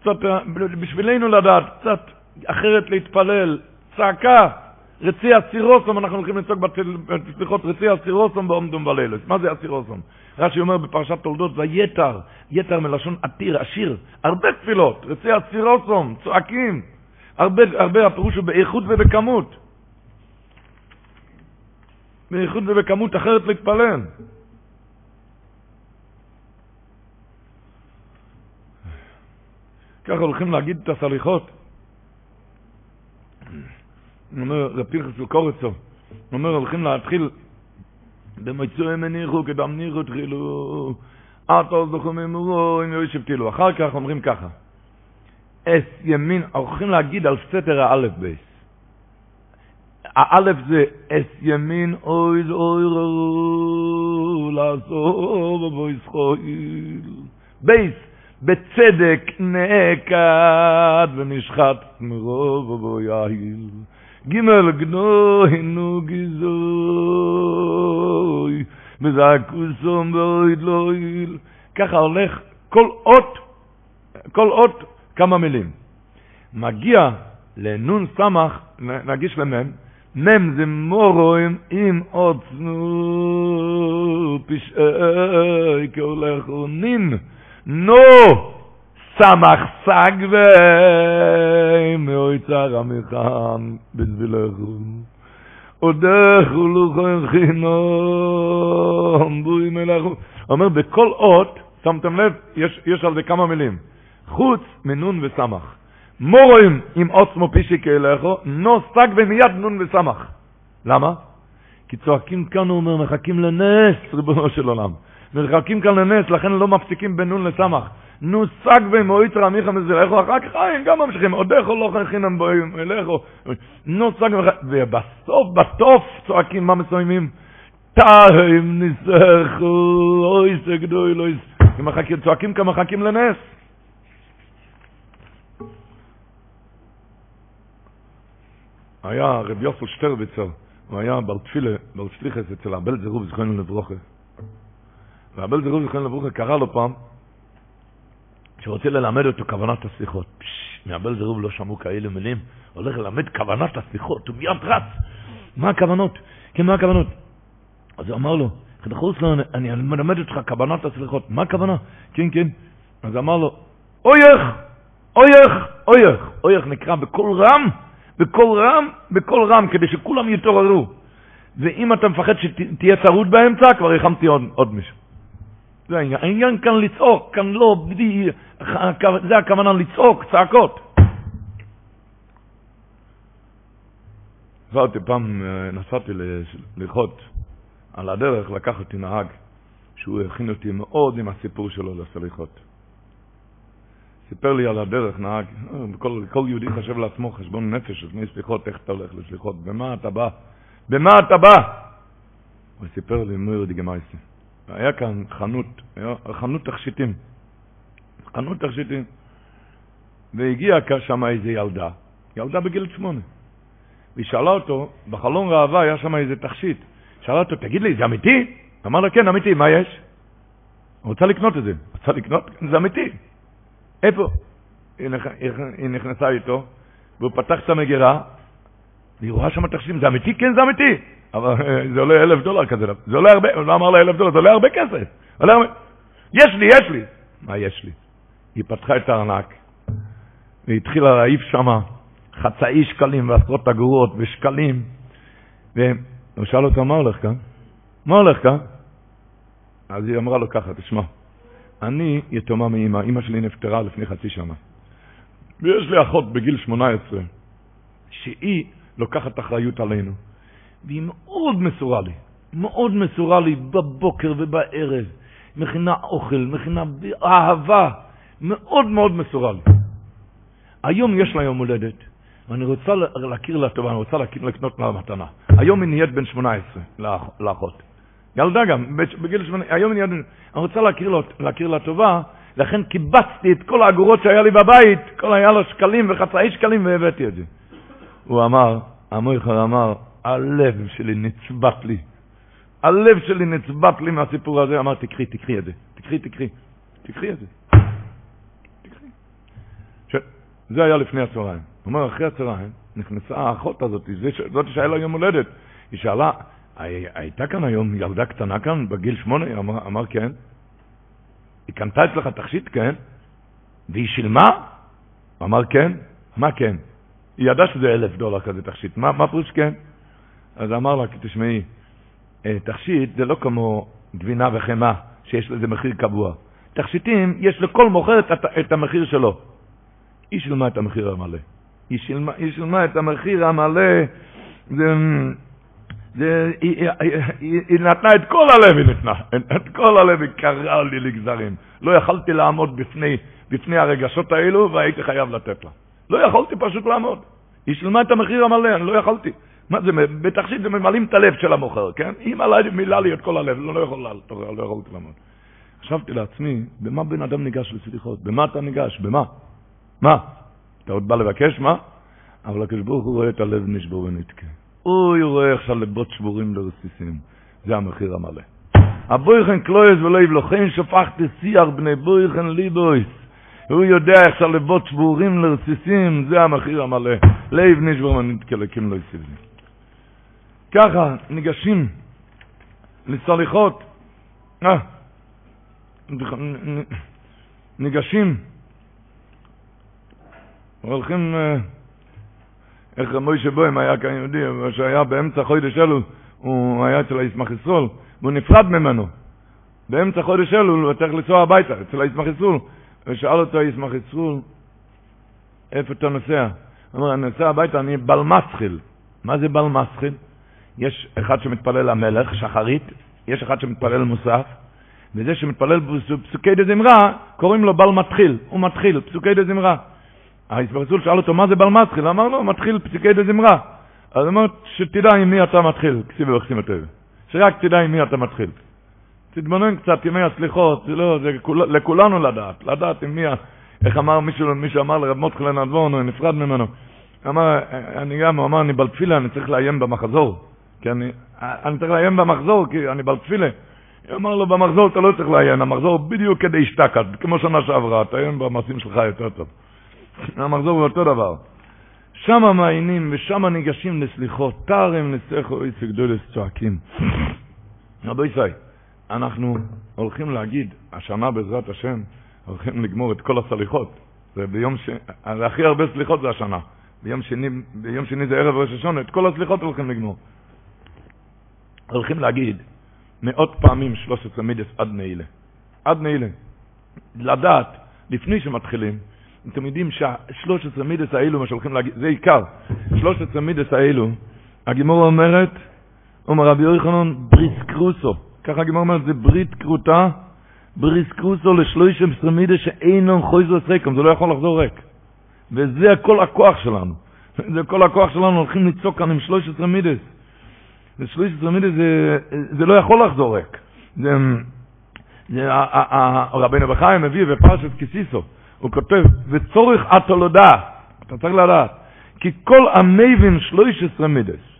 Speaker 1: קצת, אה, בשבילנו לדעת, קצת אחרת להתפלל, צעקה, רצי הסירוסום, אנחנו הולכים לצעוק בסליחות רצי הסירוסום בעומדום בלילוס. מה זה הסירוסום? רש"י אומר בפרשת תולדות, זה יתר, יתר מלשון עתיר, עשיר, הרבה תפילות, רצי הסירוסום, צועקים, הרבה, הרבה, הפירוש הוא באיכות ובכמות. באיכות ובכמות אחרת להתפלל. ככה הולכים להגיד את הסליחות. אומר, רב פנחס של קורצו, הוא אומר, הולכים להתחיל, במצוי מניחו כדם ניחו תחילו, עתו זוכו ממורו, אם יושב תילו. אחר כך אומרים ככה, אס ימין, הולכים להגיד על סתר האלף בייס. האלף זה אס ימין אוי אוי רו לעזוב ובוי סחויל. בייס בצדק נעקד ונשחט מרוב ובו יעיל. גימל גנוינו גיזוי, וזעקוסום ואויד לא איל. ככה הולך כל אות, כל אות כמה מילים. מגיע לנון סמך, נגיש למם, מם זה מורוים עם עוצנו פשעי כהולך ונין. נו! סמך סג ומאוי צר המחם בזבילכם. עודך ולוכן חינום, בוי מלך. אומר, בכל אות, שמתם לב, יש, יש על זה כמה מילים. חוץ מנון וסמך. מורוים עם עוצמו פישי כאלכו, נו סג ומיד נון וסמך. למה? כי צועקים כאן, הוא אומר, מחכים לנס, ריבונו של עולם. מחכים כאן לנס, לכן לא מפסיקים בין נון לסמך. נו סג ומועית רמיך מזרחו, אחר כך חיים, גם ממשיכים, עודךו לא חינם בואים אליכו. נו סג ובסוף, בסוף צועקים, מה מסוימים? תאים ניסחו, אוי סגדוי, לא יס... צועקים כמחכים לנס. היה רב יוסל שטרביצר, הוא היה בר תפילה, בר שליחס אצל ארבל זירוב זכרנו לברוכה. וארבל זירוב זכרנו לברוכה קרא לו פעם, שרוצה ללמד אותו כוונת השיחות. מארבל זירוב לא שמעו כאלה מילים, הולך ללמד כוונת השיחות, הוא מיד רץ. מה הכוונות? כן, מה הכוונות? אז הוא אמר לו, חדחוס לו, אני מלמד אותך כוונת הסליחות. מה הכוונה? כן, כן. אז אמר לו, אויך, אויך, אויך. אויך נקרא בקול רם, בקול רם, בקול רם, כדי שכולם יתעוררו. ואם אתה מפחד שתהיה צרוד באמצע, כבר החמתי עוד, עוד מישהו. זה העניין. העניין כאן לצעוק, כאן לא, בדי, זה הכוונה לצעוק, צעקות. עברתי פעם, נסעתי ללחוט על הדרך, לקח אותי נהג, שהוא הכין אותי מאוד עם הסיפור שלו לסליחות. סיפר לי על הדרך, נהג, כל, כל יהודי חושב לעצמו חשבון נפש לפני סליחות, איך אתה הולך לסליחות, במה אתה בא? במה אתה בא? הוא סיפר לי, מויר דיגמייסי. היה כאן חנות, היה חנות תכשיטים. חנות תכשיטים. והגיעה שם איזו ילדה, ילדה בגיל שמונה. והיא שאלה אותו, בחלון ראווה היה שם איזה תכשיט. שאלה אותו, תגיד לי, זה אמיתי? אמר לה, כן, אמיתי, מה יש? רוצה לקנות את זה. רוצה לקנות? זה אמיתי. איפה? היא נכנסה איתו, והוא פתח את המגירה, והיא רואה שם תכשיטים, זה אמיתי? כן, זה אמיתי. אבל זה עולה אלף דולר כזה, זה עולה הרבה, הוא לא אמר לה אלף דולר, זה עולה הרבה כסף. יש לי, יש לי. מה יש לי? היא פתחה את הארנק, והתחילה להעיף שם חצאי שקלים ועשרות אגורות ושקלים, והוא שאל אותה, מה הולך כאן? מה הולך כאן? אז היא אמרה לו ככה, תשמע, אני יתומה מאמא, אמא שלי נפטרה לפני חצי שנה. ויש לי אחות בגיל 18, שהיא לוקחת אחריות עלינו. והיא מאוד מסורה לי, מאוד מסורה לי בבוקר ובערב. מכינה אוכל, מכינה אהבה, מאוד מאוד מסורה לי. היום יש לה יום הולדת, ואני רוצה להכיר לה טובה, אני רוצה לקנות לה מתנה. היום היא נהיית בן 18 לאחות. ילדה גם, בגיל 8, היום בן... אני רוצה להכיר, לו, להכיר לה טובה, לכן קיבצתי את כל האגורות שהיה לי בבית, כל היה לו שקלים וחצאי שקלים והבאתי את זה. הוא אמר, המויכר אמר, הלב שלי נצבט לי. הלב שלי נצבט לי מהסיפור הזה. אמר, תקחי, תקחי את זה. תקחי, תקחי. תקחי את זה. ש... זה היה לפני הצהריים. הוא אומר, אחרי הצהריים, נכנסה האחות הזאת, זאת שהיה לה יום הולדת. היא שאלה, הייתה כאן היום ילדה קטנה כאן, בגיל שמונה? אמר, אמר כן. היא קנתה אצלך תכשיט, כן? והיא שילמה? אמר כן. מה כן? היא ידעה שזה אלף דולר כזה תכשיט. מה, מה פירוש כן? אז אמר לה, תשמעי, אה, תכשיט זה לא כמו גבינה וחמאה, שיש לזה מחיר קבוע. תכשיטים, יש לכל מוכר את, את המחיר שלו. היא שילמה את המחיר המלא. היא שילמה, היא שילמה את המחיר המלא, זה, זה, היא, היא, היא, היא נתנה את כל הלב, היא נתנה, את כל הלב היא קרעה לי לגזרים. לא יכלתי לעמוד בפני, בפני הרגשות האלו והייתי חייב לתת לה. לא יכולתי פשוט לעמוד. היא שילמה את המחיר המלא, אני לא יכולתי. מה זה, בתכשיט זה ממלאים את הלב של המוכר, כן? היא מילאה לי את כל הלב, לא, לא, יכול, לא, לא יכולתי לעמוד. חשבתי לעצמי, במה בן אדם ניגש לסליחות? במה אתה ניגש? במה? מה? אתה עוד בא לבקש? מה? אבל הקדוש ברוך הוא רואה את הלב נשבור ונתקה. אוי, הוא רואה איך שהלבות שבורים לרסיסים. זה המחיר המלא. הבויכן קלויס ולא יבלוכן שפכתי שיח בני בויכן ליבויס. הוא יודע איך שהלבות שבורים לרסיסים, זה המחיר המלא. לב נשבור ונתקה לקים לא יסיב לי. ככה ניגשים לסליחות, אה, ניגשים, הולכים, איך מוישה בוים היה כאן יהודי, שהיה באמצע חודש אלול, הוא היה אצל הישמח ישראל, והוא נפרד ממנו. באמצע חודש אלול הוא צריך לנסוע הביתה, אצל הישמח ישראל. ושאל אותו הישמח ישראל, איפה אתה נוסע? הוא אומר, אני נוסע הביתה, אני בלמצחיל. מה זה בלמצחיל? יש אחד שמתפלל למלך, שחרית, יש אחד שמתפלל מוסף, וזה שמתפלל פסוקי דזמרה, קוראים לו בל מתחיל, הוא מתחיל, פסוקי דזמרה. ההסברצול שאל אותו, מה זה בל מתחיל? אמר לו, מתחיל פסוקי דזמרה. אז הוא אומר, שתדע עם מי אתה מתחיל, כסיבי וחסים הטוב. שרק תדע עם מי אתה מתחיל. תתבונן קצת ימי הסליחות, זה לא, זה כול, לכולנו לדעת, לדעת עם מי, איך אמר מישהו, מישהו אמר לרב מותחלן אדבורן, הוא נפרד ממנו. אמר, אני גם, הוא אמר, אני בלתפילה, אני צריך לאיים במחזור. כי אני, אני צריך לאיים במחזור, כי אני בלתפילה. הוא אמר לו, במחזור אתה לא צריך לעיין, המחזור בדיוק כדי אשתקד, כמו שנה שעברה, תעיין במעשים שלך יותר טוב. המחזור הוא אותו דבר. שם מעיינים ושם ניגשים לסליחות, תרם נסכו איסי גדולס צועקים. רבו ישראל, אנחנו הולכים להגיד, השנה בעזרת השם, הולכים לגמור את כל הסליחות. זה ביום ש... הכי הרבה סליחות זה השנה. ביום שני, ביום שני זה ערב ראש השונה, את כל הסליחות הולכים לגמור. הולכים להגיד מאות פעמים 13 מידס עד נעילה. עד נעילה. לדעת, לפני שמתחילים, אתם יודעים שה-13 מידס האלו, מה שהולכים להגיד, זה עיקר. 13 מידס האלו, הגימור אומרת, אומר רבי יוחנן, בריס קרוסו. ככה הגימור אומרת, זה ברית קרוטה, בריס קרוסו ל-13 מידס שאינם חויזו סריקום, זה לא יכול לחזור ריק. וזה כל הכוח שלנו. זה כל הכוח שלנו, הולכים לצעוק כאן עם 13 מידס. ו-13 מידס זה, זה לא יכול לחזור ריק. זה, רבינו בחיים מביא בפרשת כסיסו. הוא כותב, וצורך התולדה, אתה צריך לדעת, כי כל המבין 13 מידס,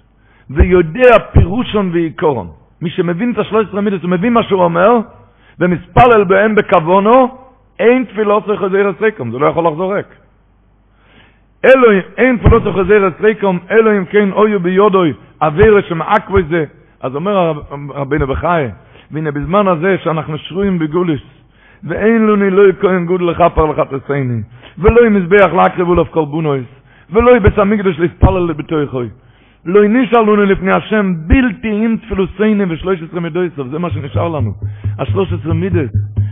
Speaker 1: ויודע פירושון ועיקרון, מי שמבין את ה-13 מידס, הוא מבין מה שהוא אומר, ומספלל בהם בכוונו, אין תפילות חזיר הסריקום, זה לא יכול לחזור ריק. אלוהים, אין תפילות חזיר הסריקום, אלוהים כן אויו ביודוי, אוויר שמעקבו זה. אז אומר רבינו בחי, והנה בזמן הזה שאנחנו שרויים בגוליס, ואין לנו לא יכהן גוד לכפר לחתסני, ולא עם מזבח להקריבו לו קורבונויס, ולא יבס המקדוש להתפלל לבתוכוי. לא נשאר לנו לפני השם בלתי עם תפילוסייני ושלוש עשרה מדויסוף, זה מה שנשאר לנו. השלוש עשרה מידס,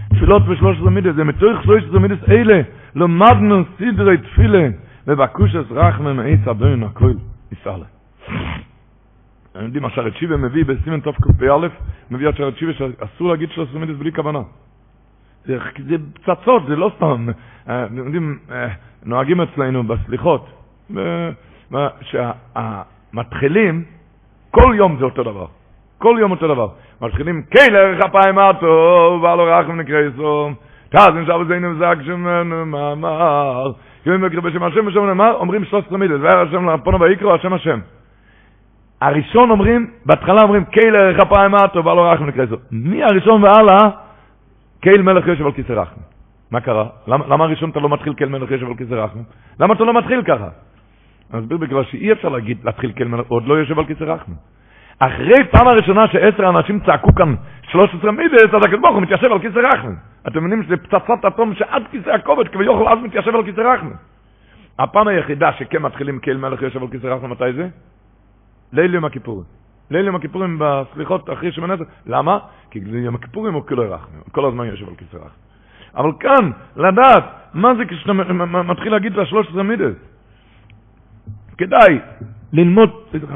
Speaker 1: תפילות ושלוש עשרה מידס, זה מתוך שלוש עשרה מידס אלה, למדנו סדרי תפילה, ובקושס רחמם מעץ הבן הכל יסעלה. אתם יודעים, השרת שיבה מביא בסימן תוף קפ"א, מביא השרת שיבה שאסור להגיד שלוש עשרה מידס בלי כוונה. זה, זה פצצות, זה לא סתם. אתם יודעים, נוהגים אצלנו בסליחות, שהמתחילים, כל יום זה אותו דבר. כל יום אותו דבר. מתחילים, כן, לערך אפיים אטו, ועלו רחם נקרא יסום, תזן שב זינו זק שמנו מאמר, כאילו מקרא בשם השם ושם נאמר, אומרים 13 מידס, והיה השם לפונו ויקרו השם השם. הראשון אומרים, בהתחלה אומרים, כן, לערך אפיים אטו, ועלו רחם נקרא יסום. מי הראשון והלאה? קהל מלך יושב על כיסא רחם. מה קרה? למה, למה הראשון אתה לא מתחיל קהל מלך יושב על כיסא רחם? למה אתה לא מתחיל ככה? אני אסביר בגלל שאי אפשר להגיד, להתחיל קהל מלך, עוד לא יושב על כיסא רחם. אחרי פעם הראשונה שעשר אנשים צעקו כאן 13 מידס, אז הקדוש ברוך הוא מתיישב על כיסא רחם. אתם מבינים שזה פצצת אטום שעד כיסא הכובד כביכול אז מתיישב על כיסא רחם. הפעם היחידה שכן מתחילים קהל מלך יושב על כיסא רחם, מתי זה? ליל יום הכיפורים. ליל יום הכיפורים בסליחות אחרי שמונה למה? כי יום הכיפורים הוא כולו רחמים, כל הזמן יושב על כיסא רחם. אבל כאן, לדעת, מה זה כשאתה מתחיל להגיד את השלוש עשרה מידס? כדאי ללמוד,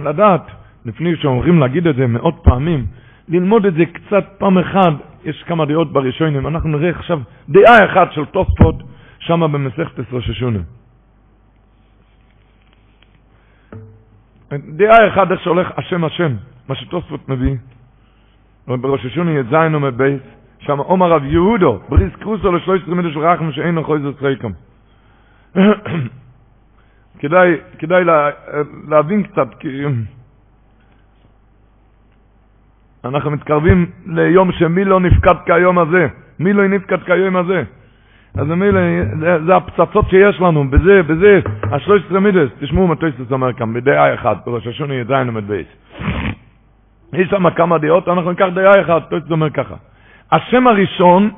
Speaker 1: לדעת, לפני שאומרים להגיד את זה מאות פעמים, ללמוד את זה קצת פעם אחת, יש כמה דעות בראשונים, אנחנו נראה עכשיו דעה אחת של תוספות שמה במסכת עשרה ששונים. דעה אחת איך שהולך השם השם, מה שתוספות מביא. בראש השני י"ז עומד בייס, שם עומר רב יהודו, בריס קרוסו לשלוש עשרה מידע של רחם שאין לו חוי זאת ריקם. כדאי, כדאי לה, להבין קצת, כי אנחנו מתקרבים ליום שמי לא נפקד כיום הזה, מי לא נפקד כיום הזה. אז מילא, זה, זה הפצצות שיש לנו, בזה, בזה, השלוש עשרה מידס, תשמעו מה טויסטס אומר כאן, בדעה אחת, בראש השני י"ז עומד בייס. יש שם כמה דעות, אנחנו ניקח דעה אחת, טויסטס אומר ככה. השם הראשון,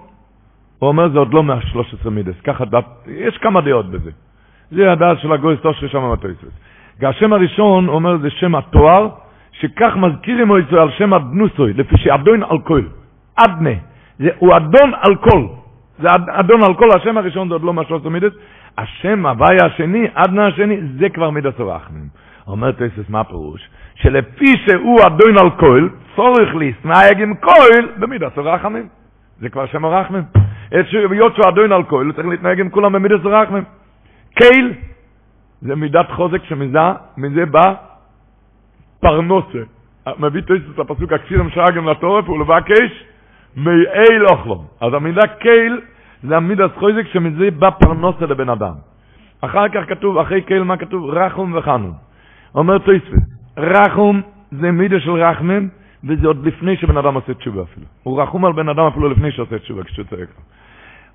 Speaker 1: הוא אומר זה עוד לא מהשלוש עשרה מידס, ככה, יש כמה דעות בזה. זה הדעת של הגוי סטושר שם בטויסטס. השם הראשון אומר זה שם התואר, שכך מזכירים לו על שם הדנוסוי, לפי שאדון על כל. אדנה. הוא אדון על כל. זה אדון על כל, השם הראשון זה עוד לא משהו מידס. השם הוויה השני, אדנה השני, זה כבר מידס הרחמים. אומר תסס, מה הפירוש? שלפי שהוא אדון על כל, צורך להסנאייג עם כל במידס הרחמים. זה כבר שם הרחמים. היות שהוא אדון על כל, צריך להתנהג עם כולם במידס הרחמים. קייל, זה מידת חוזק שמזה מזה בא פרנוסה. מביא תויסט את הפסוק הכפיר משאגם לטורף ולבקש מאיל אוכלום. אז המידה קייל זה המידת חוזק שמזה בא פרנוסה לבן אדם. אחר כך כתוב, אחרי קייל מה כתוב? רחום וחנון. אומר תויסט, רחום זה מידה של רחמים, וזה עוד לפני שבן אדם עושה תשובה אפילו. הוא רחום על בן אדם אפילו לפני שעושה תשובה, כשהוא צועק לו.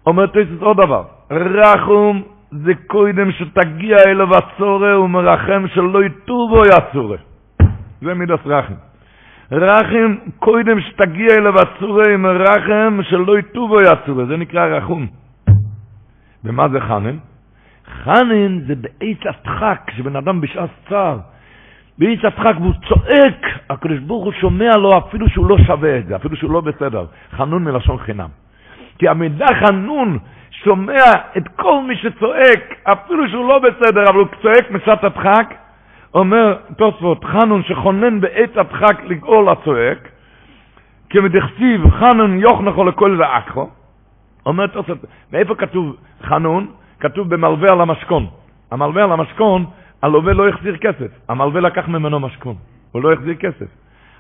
Speaker 1: אומר תויסט עוד דבר, רחום זה קודם שתגיע אליו הצורה ומרחם שלא יטובו יצורה. זה מידס רחם. רחם קודם שתגיע אליו הצורה עם רחם שלא יטובו יצורה. זה נקרא רחום. ומה זה חנן? חנן זה בעץ הדחק, שבן אדם בשעת צער. בעץ הדחק והוא צועק, הקדוש ברוך הוא שומע לו אפילו שהוא לא שווה את זה, אפילו שהוא לא בסדר. חנון מלשון חינם. כי המידע חנון שומע את כל מי שצועק, אפילו שהוא לא בסדר, אבל הוא צועק משעת הדחק, אומר תוספות, חנון שכונן בעת הדחק לגאול הצועק, כמדכתיב חנון יוכנחו לכל ועכו, אומר תוספות, מאיפה כתוב חנון? כתוב במלווה על המשכון. המלווה על המשכון, הלווה לא החזיר כסף, המלווה לקח ממנו משכון, הוא לא החזיר כסף.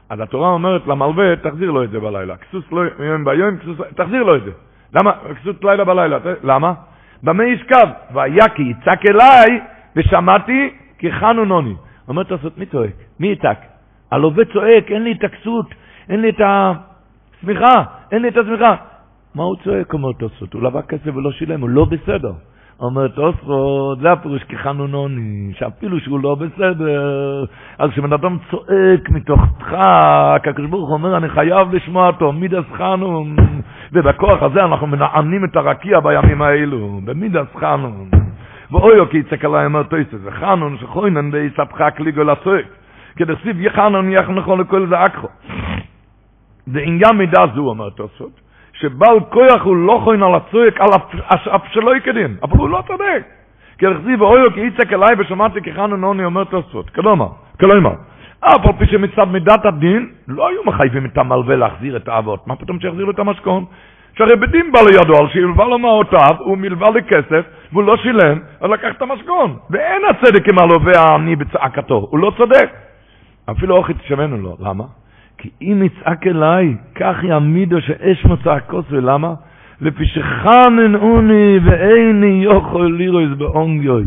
Speaker 1: אז התורה אומרת למלווה, תחזיר לו את זה בלילה. כסוס לא יום ביום, כסוס, תחזיר לו את זה. למה? כסות לילה בלילה. למה? במה ישכב? והיה כי יצעק אליי, ושמעתי כי חנון עוני. אומר תעשות, מי צועק? מי יצעק? הלווה צועק, אין לי את הכסות, אין לי את השמיכה, אין לי את השמיכה. מה הוא צועק? אומר תוספות, הוא לבא כסף ולא שילם, הוא לא בסדר. אומר תוספות, זה הפירוש כחנונוני, שאפילו שהוא לא בסדר, אז כשבן אדם צועק מתוך דחק, הקדוש ברוך אומר, אני חייב לשמוע אותו, מידס חנון, ובכוח הזה אנחנו מנענים את הרקיע בימים האלו, במידס חנון. ואויו כי יצק עליי אומר תויסס, וחנון שחוינן ויספחק ליגו לצועק, כדי סיב יחנון יחנכו לכל זעקחו. זה עניין מידה זו, אומר תוספות. שבעל כוח הוא לא חוין על הצועק, על אף שלא יקדין, אבל הוא לא צודק. כי הרחזיב אויו כי יצק אליי ושמעתי כחנו נוני אומר תוספות. כלומר, כלומר, אף על פי שמצד מידת הדין, לא היו מחייבים את המלווה להחזיר את האבות. מה פתאום שיחזיר לו את המשכון? שהרי בדין בא לידו על שילבה לו מהותיו, הוא מלווה לי כסף, והוא לא שילם, אז לקח את המשכון. ואין הצדק עם הלווה העני בצעקתו, הוא לא צודק. אפילו אוכי תשמענו לו, למה? כי אם יצעק אליי, כך יעמידו שאש מצעקות, ולמה? לפי שחנן אוני ואיני יכול לראות באונגיוי.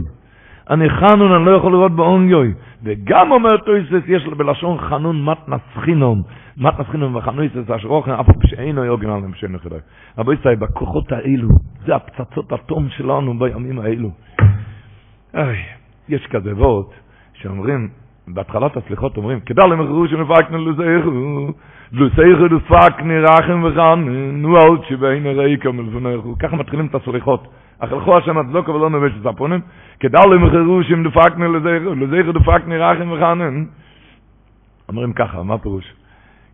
Speaker 1: אני חנון, אני לא יכול לראות באונגיוי. וגם אומר טויסס, יש בלשון חנון מתנס. מתנס חינום וחנויסס אשר אוכן, אף פעם שאינו יוגן על המשנה חדש. רבו ישראל, בכוחות האלו, זה הפצצות התום שלנו בימים האלו. אוי, יש כזה וורט שאומרים, בהתחלת הסליחות אומרים, כדאי למחרו שנפקנו לזייכו, לזייכו דפקני רחם וחן, נו עוד שבין הרעיקה מלפונכו. ככה מתחילים את הסליחות. אכלכו השם הצדוקה ולא נבש את הפונים, כדאי למחרו שנפקנו לזייכו, לזייכו דפקני רחם וחן. אומרים ככה, מה פירוש?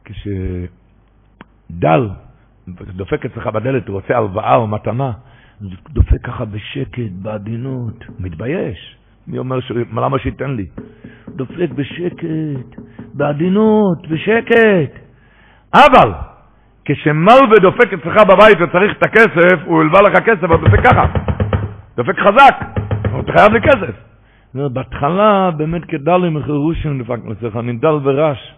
Speaker 1: כשדל דופק אצלך בדלת, הוא רוצה הלוואה או מתנה, דופק ככה בשקט, בעדינות, מתבייש. מי אומר, ש... למה שייתן לי? דופק בשקט, בעדינות, בשקט. אבל, כשמלווה דופק אצלך בבית וצריך את הכסף, הוא הלווה לך כסף, הוא דופק ככה. דופק חזק, אתה חייב לי כסף. בהתחלה באמת כדל עם חירושים דפק אצלך, דל ורש.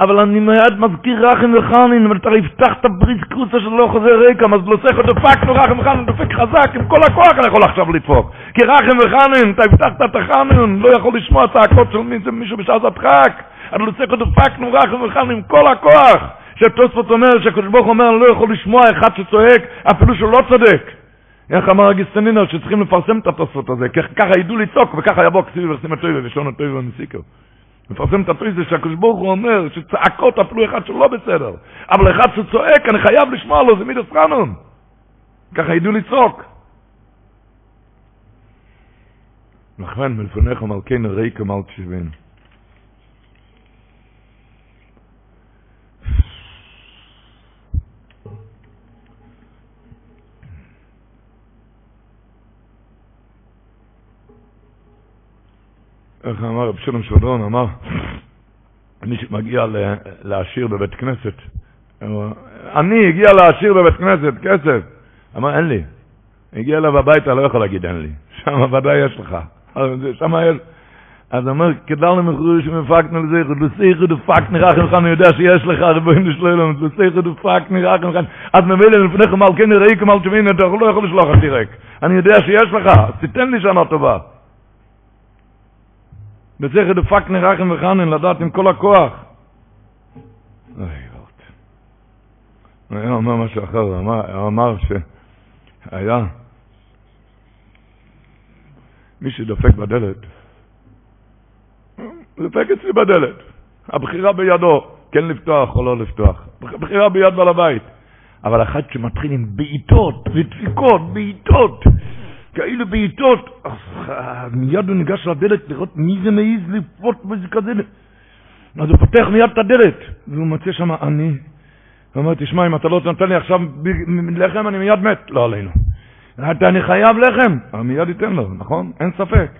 Speaker 1: אבל אני מיד מזכיר רחם וחנין, אבל אתה הבטח את הברית קרוסה שלא חוזר ריקם, אז לוסך אותו פקנו רחם וחנין, דופק חזק, עם כל הכוח אני יכול עכשיו לדפוק. כי רחם וחנין, אתה הבטחת את החנין, לא יכול לשמוע צעקות של מישהו בשעת הדחק, אז לוסך אותו פקנו רחם וחנין, עם כל הכוח. שתוספות אומר, שהקדוש ברוך אומר, אני לא יכול לשמוע אחד שצועק, אפילו שהוא לא צודק. איך אמר הגיסטנינר שצריכים לפרסם את התוספות הזה, ככה ידעו לצעוק וככה יבוא כסיבי וחסימת טויבה ושון הטויבה ומסיקו. מפרסם את הטויזה שהקדוש ברוך הוא אומר שצעקות אפילו אחד שלא בסדר, אבל אחד שצועק אני חייב לשמוע לו, זה מידס חנון. ככה ידעו לצעוק. נכון, מלפונך מלכנו ריקו מל איך אמר רב שלום שרדון, אמר, מי שמגיע לעשיר בבית כנסת, אני הגיע לעשיר בבית כנסת, כסף. אמר, אין לי. הגיע אליו הביתה, לא יכול להגיד אין לי. שם ודאי יש לך. שם יש... אז הוא אומר, כדלנו מחורי שמפקנו לזכר, לסייכו דפק נרח ממך, אני יודע שיש לך רבוין לשלולם, לסייכו דפק נרח ממך, אז ממילא לפניך מלכני ראי כמל תבין, אתה לא יכול לשלוח אותי ריק. אני יודע שיש לך, תיתן לי שנה טובה. לסייכו דפק נרח ממך, לדעת עם כל הכוח. אוי, הוא היה אומר משהו אחר, הוא אמר שהיה מי שדופק בדלת, דופק אצלי בדלת, הבחירה בידו, כן לפתוח או לא לפתוח, הבחירה ביד בעל הבית. אבל אחד שמתחיל עם בעיטות ודפיקות, בעיטות, כאילו בעיטות, מיד הוא ניגש לדלת לראות מי זה מעז לפרוט בזה כזה. אז הוא פותח מיד את הדלת, והוא מוצא שם אני. הוא אומר, תשמע, אם אתה לא נותן לי עכשיו לחם, אני מיד מת. לא עלינו. אני חייב לחם. הוא מיד ייתן לו, נכון? אין ספק.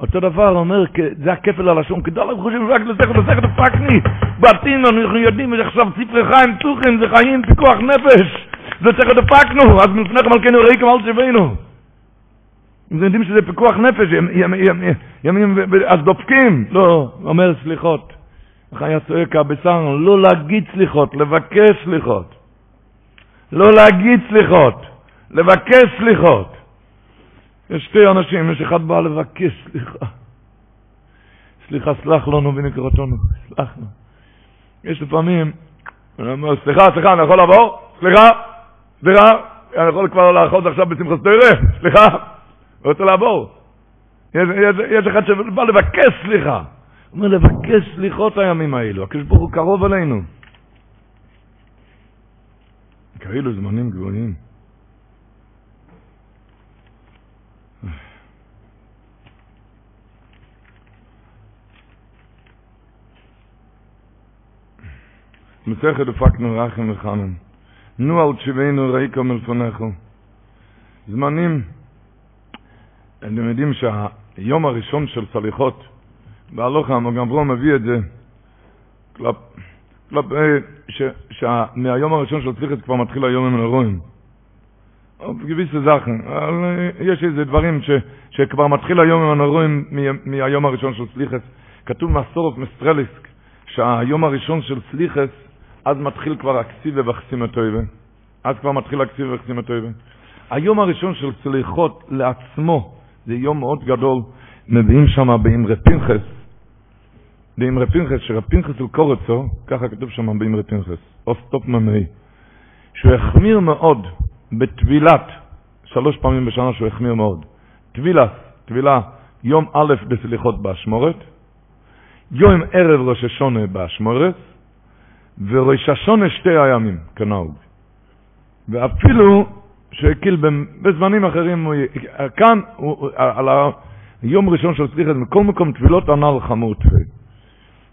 Speaker 1: אותו דבר אומר, זה הכפל הלשון, כדאי לך חושבים רק לסכת, לסכת הפקני. בתים, אנחנו יודעים, עכשיו ספרי חיים פתוחים, זה חיים, פיקוח נפש. זה סכת הפקנו, אז מלפני מלכנו ראיכם אל תשבנו. הם יודעים שזה פיקוח נפש, ימים, אז דופקים. לא, אומר סליחות. היה צועק הבשר, לא להגיד סליחות, לבקש סליחות. לא להגיד סליחות, לבקש סליחות. יש שתי אנשים, יש אחד בא לבקש סליחה. סליחה, סלח לנו ונקרותנו, סלח לנו. יש לפעמים, אני אומר, סליחה, סליחה, אני יכול לעבור? סליחה, סליחה, אני יכול כבר לאחוז עכשיו בשמחת תראה, סליחה, אני רוצה לעבור. יש, אחד שבא לבקש סליחה. אומר לבקש סליחות הימים האלו, הקדוש ברוך הוא קרוב אלינו. כאלו זמנים גבוהים. מסכת דפקנו רחם וחנן. נו על תשיבנו ריקו מלפונכו. זמנים, אתם יודעים שהיום הראשון של סליחות, בהלוכה, אברום מביא את זה, כלפ, כלפ, שמהיום הראשון של צליחת כבר מתחיל היום עם הרואים. גביס לזכן, יש איזה דברים ש, שכבר מתחיל היום עם הנרואים מהיום הראשון של סליחס. כתוב מסורת מסטרליסק, שהיום הראשון של סליחס, אז מתחיל כבר הקסיבה וחסימתויבה. אז כבר מתחיל הקסיבה וחסימתויבה. היום הראשון של סליחות לעצמו, זה יום מאוד גדול, מביאים שם באמרי פנחס, באמרי פנחס, שרב פנחס הוא קורצו, ככה כתוב שם באמרי פנחס, או סטופ ממאי, שהוא החמיר מאוד בטבילת, שלוש פעמים בשנה שהוא החמיר מאוד, טבילה, טבילה יום א' בסליחות באשמורת, יום ערב ראש השונה באשמורת, וראש השונה שתי הימים, כנהוג. ואפילו שהקיל בזמנים אחרים, כאן, הוא, על היום ראשון של סליחת, מכל מקום תפילות הנ"ל חמור תפיל.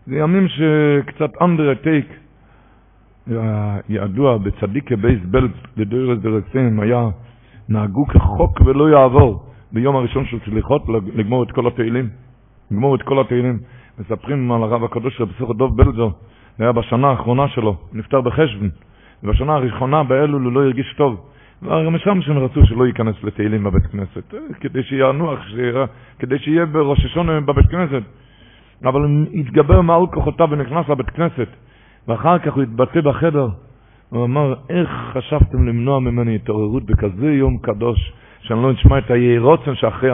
Speaker 1: זה ימים שקצת אנדר טייק, ידוע בצדיקי בייס בלט לדוירס דרקסים, היה נהגו כחוק ולא יעבור ביום הראשון של סליחות לגמור את כל התהילים, לגמור את כל התהילים. מספרים על הרב הקדוש רבי סוכר דוב בלזר, זה היה בשנה האחרונה שלו, נפטר בחשבון, ובשנה הראשונה באלול הוא לא הרגיש טוב. שהם רצו שלא ייכנס לתהילים בבית כנסת, כדי שיענוח, כדי שיהיה בראש השונה בבית כנסת. אבל הוא התגבר מעל כוחותיו ונכנס לבית כנסת, ואחר כך הוא התבטא בחדר, הוא אמר, איך חשבתם למנוע ממני התעוררות בכזה יום קדוש, שאני לא אשמע את הירוצן שאחרי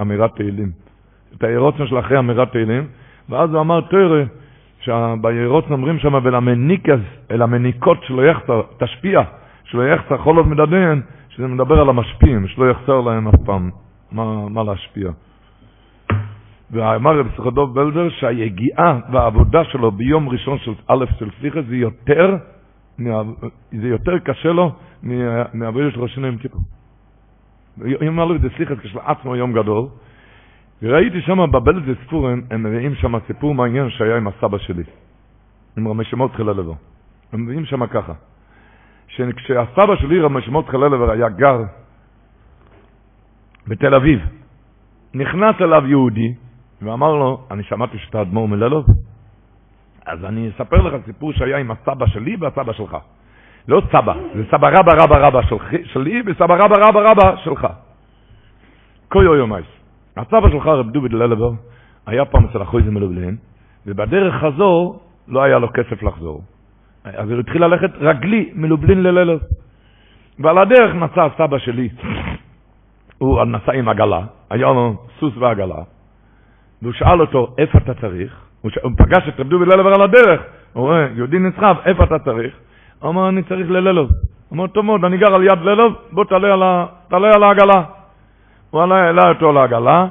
Speaker 1: אמירת תהילים. את הירוצן של אחרי אמירת תהילים, ואז הוא אמר, תראה, שבירוצן אומרים שם, ולמניקס, אל המניקות שלא יחסר, תשפיע. שלא יחסר חולוב מדדן, שזה מדבר על המשפיעים, שלא יחסר להם אף פעם מה, מה להשפיע. ואמר רב סחדוב בלדר שהיגיעה והעבודה שלו ביום ראשון של א' של סליחה זה יותר, זה יותר קשה לו מהעבודה של ראשינו עם כיפור. יום א' זה סליחה כשלעצמו יום גדול, וראיתי שם בבלד וספורם, הם מביאים שם סיפור מעניין שהיה עם הסבא שלי, עם רמי שמות חללבר. הם מביאים שם ככה, שכשהסבא שלי, רמי שמות חללבר, היה גר בתל אביב, נכנס אליו יהודי ואמר לו, אני שמעתי שאתה אדמו"ר מללוב, אז אני אספר לך סיפור שהיה עם הסבא שלי והסבא שלך. לא סבא, זה סבא רבא רבא רבא שלי וסבא רבא רבא רבא שלך. כה יומייס. הסבא שלך, רב דוביד ללבר, היה פעם אצל החויזם מלובלין, ובדרך חזור לא היה לו כסף לחזור. אז הוא התחיל ללכת רגלי מלובלין לללב. ועל הדרך נסע הסבא שלי, הוא נסע עם עגלה, היה לו סוס ועגלה, והוא שאל אותו, איפה אתה צריך? הוא, ש... הוא פגש את רב דוביד ללבר על הדרך, הוא רואה, יהודי נסחב, איפה אתה צריך? הוא אמר, אני צריך לללוב. הוא אמר, טוב מאוד, אני גר על יד ללוב, בוא תעלה על, ה... תעלה על העגלה. הוא עלה, העלה אותו לעגלה,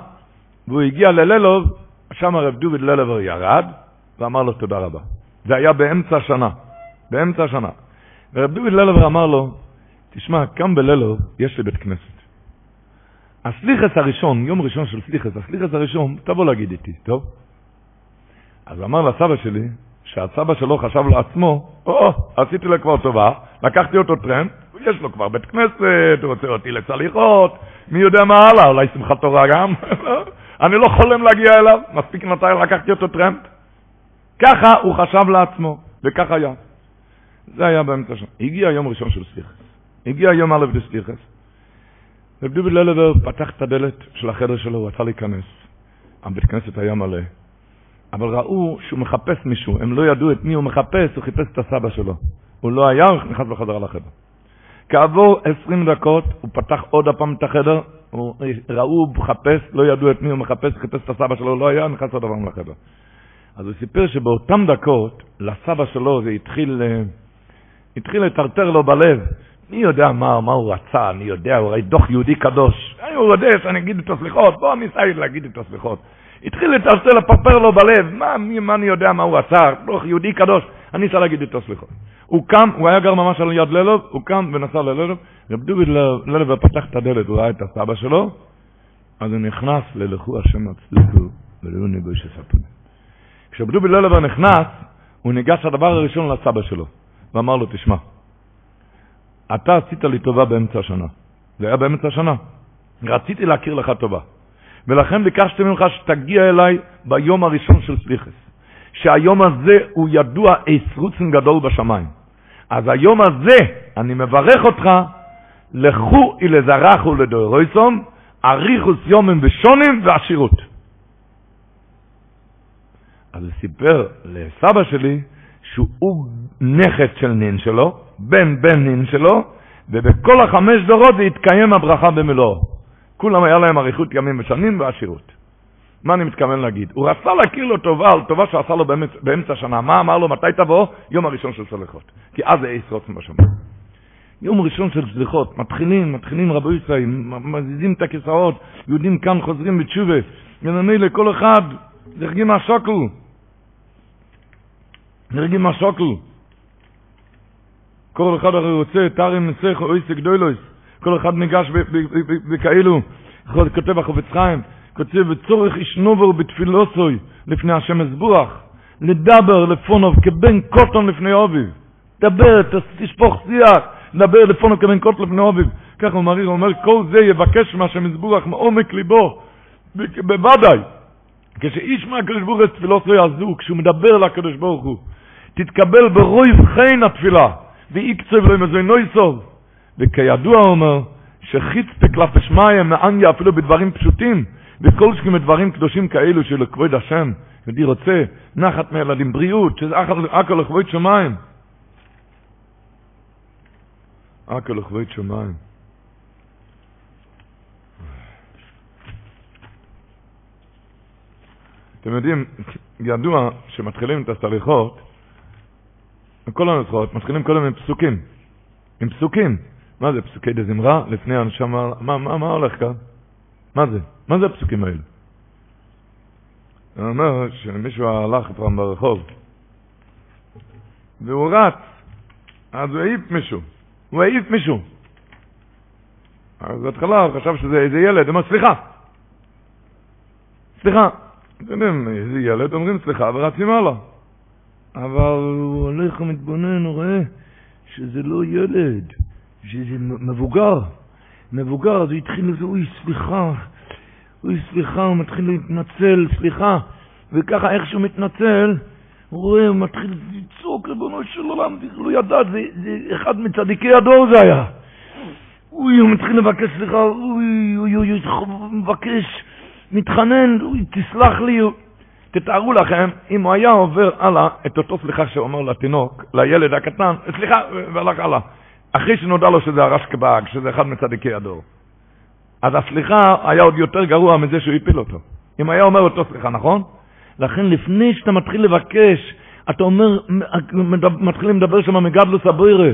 Speaker 1: והוא הגיע לללוב, שם הרב דוד ללבר ירד, ואמר לו תודה רבה. זה היה באמצע השנה, באמצע השנה. ורב דוד ללבר אמר לו, תשמע, כאן בללוב יש לי בית כנסת. הסליחס הראשון, יום ראשון של סליחס, הסליחס הראשון, תבוא להגיד איתי, טוב? אז אמר לסבא שלי, שהסבא שלו חשב לעצמו, או, עשיתי לו כבר טובה, לקחתי אותו טרמפ, יש לו כבר בית כנסת, הוא רוצה אותי לסליחות, מי יודע מה הלאה, אולי שמחת תורה גם. אני לא חולם להגיע אליו, מספיק מתי לקחתי אותו טרמפ. ככה הוא חשב לעצמו, וכך היה. זה היה באמצע שם. הגיע יום ראשון של סליחס. הגיע יום א' דסליחס. ודובי ללבר פתח את הדלת של החדר שלו, הוא רצה להיכנס. הבית כנסת היה מלא. אבל ראו שהוא מחפש מישהו, הם לא ידעו את מי הוא מחפש, הוא חיפש את הסבא שלו. הוא לא היה, הוא נכנס בחזרה לחדר. כעבור עשרים דקות הוא פתח עוד הפעם את החדר, הוא, ראו, מחפש, לא ידעו את מי הוא מחפש, חיפש את הסבא שלו, לא היה, נכנס עוד הפעם לחדר. אז הוא סיפר שבאותן דקות, לסבא שלו זה התחיל, אה, התחיל לטרטר לו בלב. מי יודע מה, מה הוא רצה, אני יודע, הוא ראי דוח יהודי קדוש. הוא יודע שאני אגיד את הסליחות, בוא אסייד להגיד את הסליחות. התחיל לטרטר, לפרפר לו בלב, מה, מי, מה אני יודע מה הוא רצה, דוח יהודי קדוש, אני אסייד להגיד את הסליחות. הוא קם, הוא היה גר ממש על יד ללוב, הוא קם ונסע לללוב, רב דוד ללוב פתח את הדלת, הוא ראה את הסבא שלו, אז הוא נכנס ללכו השם הצליחו ולאו ניגוי שספוני. כשרב דוד ללוב נכנס, הוא ניגש הדבר הראשון לסבא שלו, ואמר לו, תשמע, אתה עשית לי טובה באמצע השנה. זה היה באמצע השנה. רציתי להכיר לך טובה. ולכן ביקשתי ממך שתגיע אליי ביום הראשון של סליחס. שהיום הזה הוא ידוע אסרוצן גדול בשמיים. אז היום הזה אני מברך אותך, לכו אלזרחו לדוירויסום, אריכוס יומים ושונים ועשירות. אז הוא סיפר לסבא שלי שהוא נכד של נין שלו, בן בן נין שלו, ובכל החמש דורות זה התקיים הברכה במלואו. כולם היה להם אריכות ימים ושנים ועשירות. מה אני מתכוון להגיד? הוא רצה להכיר לו טובה על טובה שעשה לו באמצע, באמצע השנה. מה אמר לו? מתי תבוא? יום הראשון של סליחות. כי אז זה עשר רוצים בשמיים. יום ראשון של סליחות, מתחילים, מתחילים רבו ישראל, מזיזים את הכיסאות, יהודים כאן חוזרים בתשובה. ונמי לכל אחד, נרגים מהשוקל. נרגים מהשוקל. כל אחד הרי רוצה, תארים נסך או איסק דוילויס. כל אחד ניגש בכאלו, כותב החופץ חיים. כותב, וצורך ישנובר בתפילוסוי לפני השם אזבוח, לדבר לפונוב כבן קוטון לפני אוביב. דבר, תשפוך שיח, דבר לפונוב כבן קוטון לפני אוביב. ככה הוא מריר, הוא אומר, כל זה יבקש מהשם אזבוח מעומק ליבו, בוודאי. כשאיש מהקדוש ברוך הוא תפילוסוי הזו, כשהוא מדבר לקדוש ברוך הוא, תתקבל ברויב חן התפילה, ואיקצב לו איזה נויסוב. וכידוע אומר, שחיץ תקלף שמיים מאנגיה אפילו בדברים פשוטים, וכל שכם דברים קדושים כאלו של כבוד השם, יהודי רוצה נחת מילדים, בריאות, שזה הכל לכבוד שמיים. הכל לכבוד שמיים. אתם יודעים, ידוע שמתחילים את הסליחות, כל הנוסחות, מתחילים קודם עם פסוקים. עם פסוקים. מה זה, פסוקי דזמרה? לפני הנשמה, מה, מה, מה הולך כאן? מה זה? מה זה הפסוקים האלה? הוא אומר שמישהו הלך פעם ברחוב והוא רץ, אז הוא העיף מישהו, הוא העיף מישהו. אז בהתחלה הוא חשב שזה איזה ילד, הוא אומר סליחה. סליחה, אתם יודעים, איזה ילד אומרים סליחה ורצים הלאה. אבל הוא הולך ומתבונן, הוא רואה שזה לא ילד, שזה מבוגר. מבוגר, אז הוא התחיל לזה, אוי, סליחה, אוי, סליחה, הוא מתחיל להתנצל, סליחה. וככה, איך שהוא מתנצל, הוא רואה, הוא מתחיל לצעוק, ריבונו של עולם, לא ידע, זה, זה אחד מצדיקי הדור זה היה. אוי, הוא מתחיל לבקש סליחה, אוי, אוי, אוי, הוא מבקש, מתחנן, אוי, תסלח לי. תתארו לכם, אם הוא היה עובר הלאה את אותו סליחה שהוא אומר לתינוק, לילד הקטן, סליחה, והלך הלאה. אחרי שנודע לו שזה הרש כבאג, שזה אחד מצדיקי הדור. אז הסליחה היה עוד יותר גרוע מזה שהוא הפיל אותו. אם היה אומר אותו סליחה, נכון? לכן לפני שאתה מתחיל לבקש, אתה אומר, מתחילים לדבר שם מגדלוס הבוירה,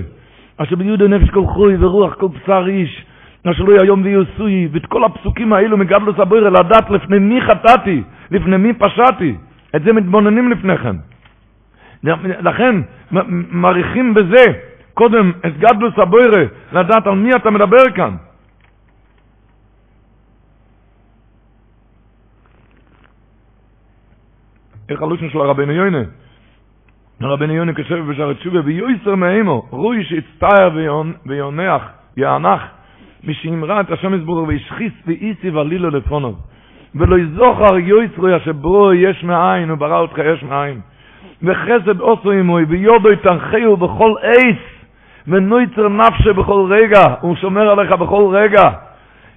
Speaker 1: אשר ביהודה נפש כל חוי ורוח כל בשר איש, אשר לא יום ויוסוי, ואת כל הפסוקים האלו מגדלוס הבוירה, לדעת לפני מי חטאתי, לפני מי פשעתי. את זה מתבוננים לפניכם. לכן מעריכים בזה קודם את גדלוס הבוירה, לדעת על מי אתה מדבר כאן. איך הלושן של הרבנו יוינה? הרבנו יוינה כושב בשער תשובה, ויועסר מאימו, רוי שיצטער ויונח, יענח, מי שאמרה את השם יסבור וישחיס ואיסי ועלילו לפונו. ולא יזוכר יויסרוי אשר ברו יש מאין, וברא אותך יש מאין. וחסד עושו עמוי, ויודו יתנחהו בכל עץ, ונויצר נפשה בכל רגע, הוא שומר עליך בכל רגע.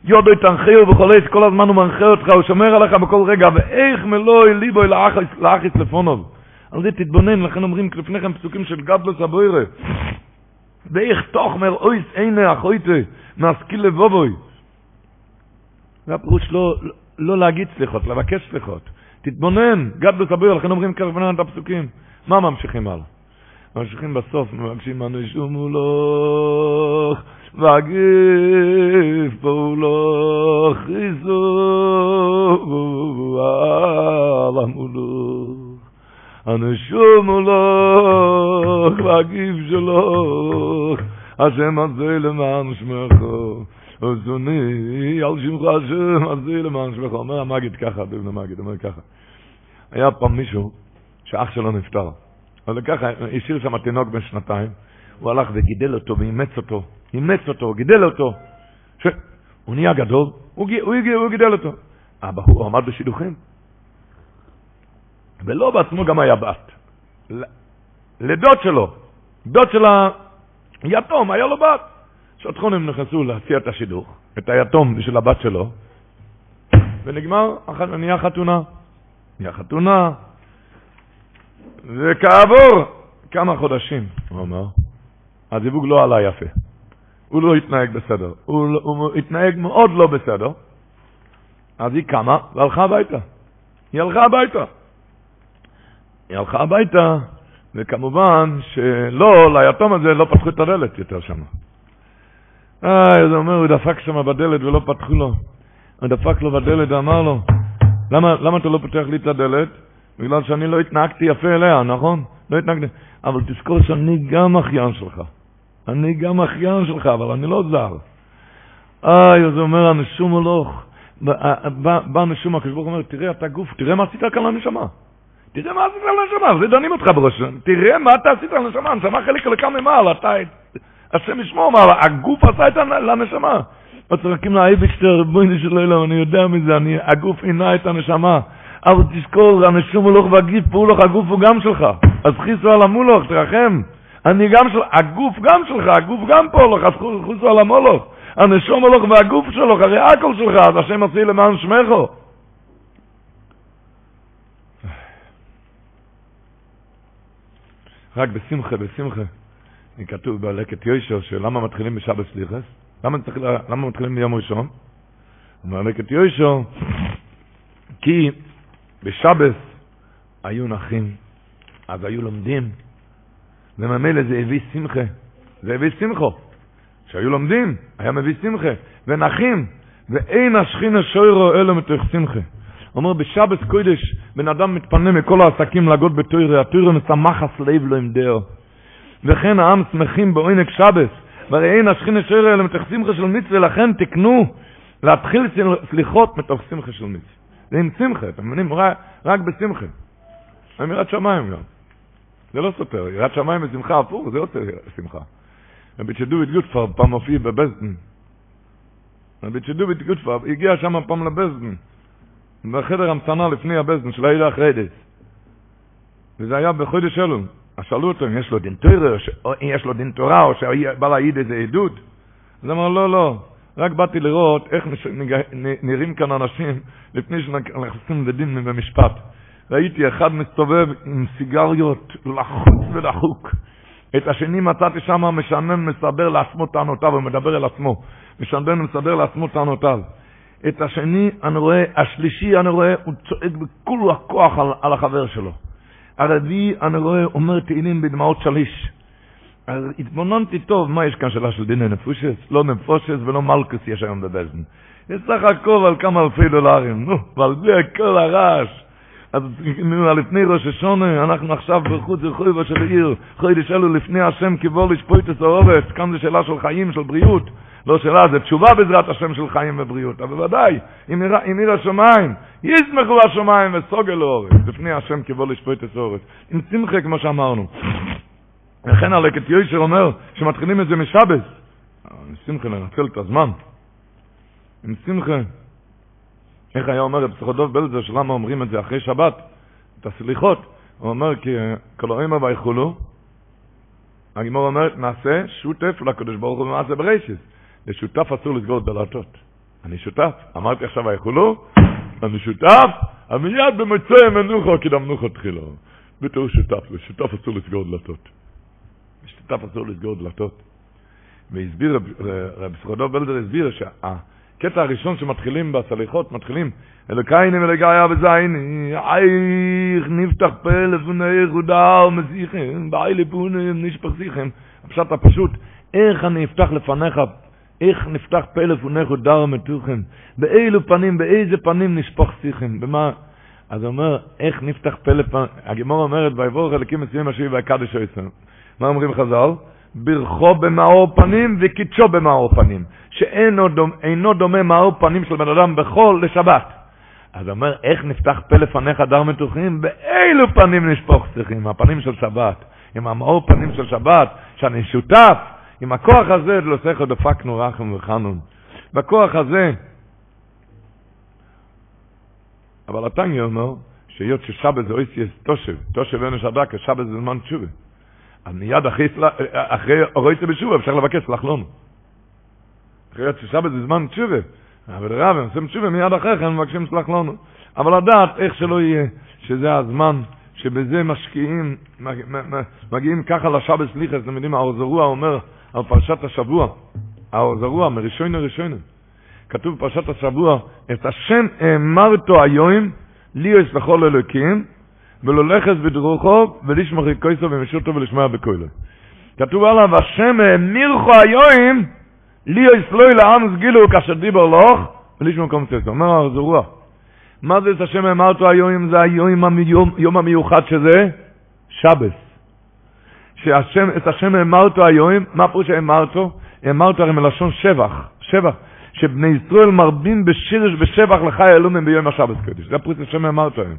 Speaker 1: יודו יתנחהו בכל עץ, כל הזמן הוא מנחה אותך, הוא שומר עליך בכל רגע, ואיך מלואי ליבוי לאחיס לפונוב. על זה תתבונן, לכן אומרים לפניכם פסוקים של גדלוס הבוירה. ואיך תוכמר אויס עיני אחויטה, מהשכיל לבובוי. זה הפירוש לא, לא להגיד סליחות, לבקש סליחות. תתבונן, גדלוס הבוירה, לכן אומרים כרבנן את הפסוקים. מה ממשיכים הלאה? ממשיכים בסוף, מבקשים אנו שום מולוך, וגיף פעולוך, חיזו על המולוך. אנו שום מולוך, וגיף שלוך, השם הזה למען שמחו. וזוני על שמך השם הזה למען שמחו. אומר המגיד ככה, דבן המגיד, אומר ככה. היה פעם מישהו שאח שלו נפטר. אז ככה, השאיר שם תינוק בן שנתיים, הוא הלך וגידל אותו ואימץ אותו, אימץ אותו, גידל אותו. ש... הוא נהיה גדול, הוא, הוא, הוא גידל אותו. הבחור עמד בשידוכים, ולא בעצמו גם היה בת. לדוד שלו, דוד של היתום, היה לו בת. שטחונים נכנסו להציע את השידוך, את היתום של הבת שלו, ונגמר, נהיה חתונה. נהיה חתונה, וכעבור כמה חודשים, הוא אמר, הזיווג לא עלה יפה. הוא לא התנהג בסדר. הוא, לא- הוא התנהג מאוד לא בסדר. אז היא קמה והלכה הביתה. היא הלכה הביתה. היא הלכה הביתה, וכמובן שלא, ליתום הזה לא פתחו את הדלת יותר שם. אה, זה אומר, הוא דפק שם בדלת ולא פתחו לו. הוא דפק לו בדלת ואמר לו, למה, למה אתה לא פותח לי את הדלת? בגלל שאני לא התנהגתי יפה אליה, נכון? לא התנהגתי. אבל תזכור שאני גם אחיין שלך. אני גם אחיין שלך, אבל אני לא זר. איי, אז הוא אומר, הנשום הולוך. בא הנשום, הקדוש ברוך הוא אומר, תראה, אתה גוף, תראה מה עשית כאן לנשמה. תראה מה עשית לנשמה, זה דנים אותך בראש. תראה מה אתה עשית לנשמה, הנשמה חלק לכאן ממעל, אתה, השם ישמור מעל, הגוף עשה את לנשמה. וצוחקים לאייבשטר, בואי של עולם, אני יודע מזה, הגוף עינה את הנשמה. אבל תזכור, הנשום הולך והגיף, פעולך, הגוף הוא גם שלך. אז חיסו על המולוך, תרחם. אני גם של... הגוף גם שלך, הגוף גם פה לך, אז חוסו על המולוך. הנשום הולך והגוף שלך, הרי הכל שלך, אז השם עשי למען שמךו. רק בשמחה, בשמחה. כתוב בלקט יוישו, שלמה מתחילים בשבת סליחס? למה, למה מתחילים ביום ראשון? אומר לקט כי בשבס היו נחים, אז היו לומדים, וממילא זה הביא שמחה, זה הביא שמחו. כשהיו לומדים, היה מביא שמחה, ונחים, ואין השכינה שוירו אלו מתוך שמחה. אומר בשבס קודש, בן אדם מתפנה מכל העסקים לגוד בתוירה, התוירה משמחס לב לא דעו. וכן העם שמחים בעונג שבס, והרי אין השכינה שוירו אלו מתוך שמחה של מצווה, לכן תקנו להתחיל סליחות מתוך שמחה של מצווה. זה עם שמחה, אתם מבינים? רק בשמחה. הם יראת שמיים גם. זה לא סותר, יראת שמיים ושמחה הפוך, זה יותר שמחה. רבי שדוביט גוטפר פעם הופיע בבזדן. רבי שדוביט גוטפר הגיע שם פעם לבזדן. בחדר המתנה לפני הבזדן של העיר החרדס. וזה היה בחודש אלול. אז שאלו אותו אם יש לו דין תורה, או יש לו דין תורה, או שבא להעיד איזה עדות. אז אמר, לא, לא, רק באתי לראות איך נראים כאן אנשים לפני שנכנסים לדין במשפט. ראיתי אחד מסתובב עם סיגריות לחוץ ולחוק. את השני מצאתי שם משנן מסבר לעצמו טענותיו, הוא מדבר אל עצמו. משנן מסבר לעצמו טענותיו. את השני אני רואה, השלישי אני רואה, הוא צועק בכל הכוח על, על החבר שלו. הרביעי אני רואה, אומר תהילים בדמעות שליש. אז התבוננתי טוב, מה יש כאן שאלה של דיני נפושס? לא נפושס ולא מלכוס יש היום בבזן. יש סך הכל על כמה אלפי דולרים, נו, ועל בלי כל הרעש. אז לפני ראש השונה, אנחנו עכשיו בחוץ רחובה של עיר, חודש אלו לפני השם כבוא לשפוט את האורץ, כאן זו שאלה של חיים, של בריאות, לא שאלה, זה תשובה בעזרת השם של חיים ובריאות, אבל ודאי, אם עיר השמיים, ישמחו השמיים וסוגל לאורץ, לפני השם כבוא לשפוט את האורץ, עם שמחה כמו שאמרנו. לכן הלקט יושר אומר שמתחילים את זה משבס, עם שמחה לנצל את הזמן, עם שמחה. איך היה אומר פסיכודוב בלזר, שלמה אומרים את זה אחרי שבת, את הסליחות, הוא אומר כי כל אימא ויכולו, הגימור אומרת, נעשה שותף לקדוש ברוך הוא במעשה ברשת. לשותף אסור לסגור דלתות. אני שותף, אמרתי עכשיו ויכולו, אני שותף, אבל מיד במצוי מנוחו קדמנוחו תחילו. בתור שותף, לשותף אסור לסגור דלתות. לשותף אסור לסגור דלתות. והסביר, רב סחודוב בלדר הסביר שה... הקטע הראשון שמתחילים בסליחות, מתחילים אלוקיינים אלוקאי וזין, אייך נפתח פה לפני יחודה ומזיכם, באי לפונים נשפך זיכם. הפשט הפשוט, איך אני אפתח לפניך, איך נפתח פה לפניך דר מתוכם, באילו פנים, באיזה פנים נשפוך שיכם, במה... אז הוא אומר, איך נפתח פה לפניך, הגמור אומרת, ויבור חלקים מסוימים השבי והקדש הישראל. מה אומרים חז"ל? ברכו במאור פנים וקידשו במאור פנים, שאינו דומה, דומה מאור פנים של בן אדם בחול לשבת. אז אומר, איך נפתח פה לפניך דר מתוחים? באילו פנים נשפוך צריכים? הפנים של שבת, עם המאור פנים של שבת, שאני שותף, עם הכוח הזה, לא שכל דפקנו רחם וחנון. בכוח הזה, אבל התניא אומר, שהיות ששבת זה אויסי תושב, תושב אין שדק, שבת זה זמן תשובה. אז מיד אחרי, אחרי רויצה בשובה אפשר לבקש לחלון. אחרי שבת זה זמן תשובה. אבל רב, הם עושים תשובה מיד אחרי כן מבקשים סלח לנו. אבל לדעת איך שלא יהיה, שזה הזמן שבזה משקיעים, מגיעים ככה לשבת סליחה, אתם יודעים, האור זרוע אומר על פרשת השבוע, האור זרוע מראשון לראשון. כתוב בפרשת השבוע, את השם האמרתו היום, לי יש לכל אלוקים, ולא לכס בדרוכו, ולשמח יקויסו ומשותו ולשמע בקוילו. כתוב עליו, השם האמירכו היום, לי יסלוי לעם סגילו כאשר דיבר לוך, ולשמע קומצסו. אומר הר זרוע, מה זה את השם האמרתו היום? זה היום יום המיוחד שזה שבס. שהשם, את השם האמרתו היום, מה פירוש האמרתו? האמרתו הרי מלשון שבח, שבח. שבני ישראל מרבים בשירש ושבח לחי אלומים ביום השבס קודש. זה פירוש השם האמרתו היום.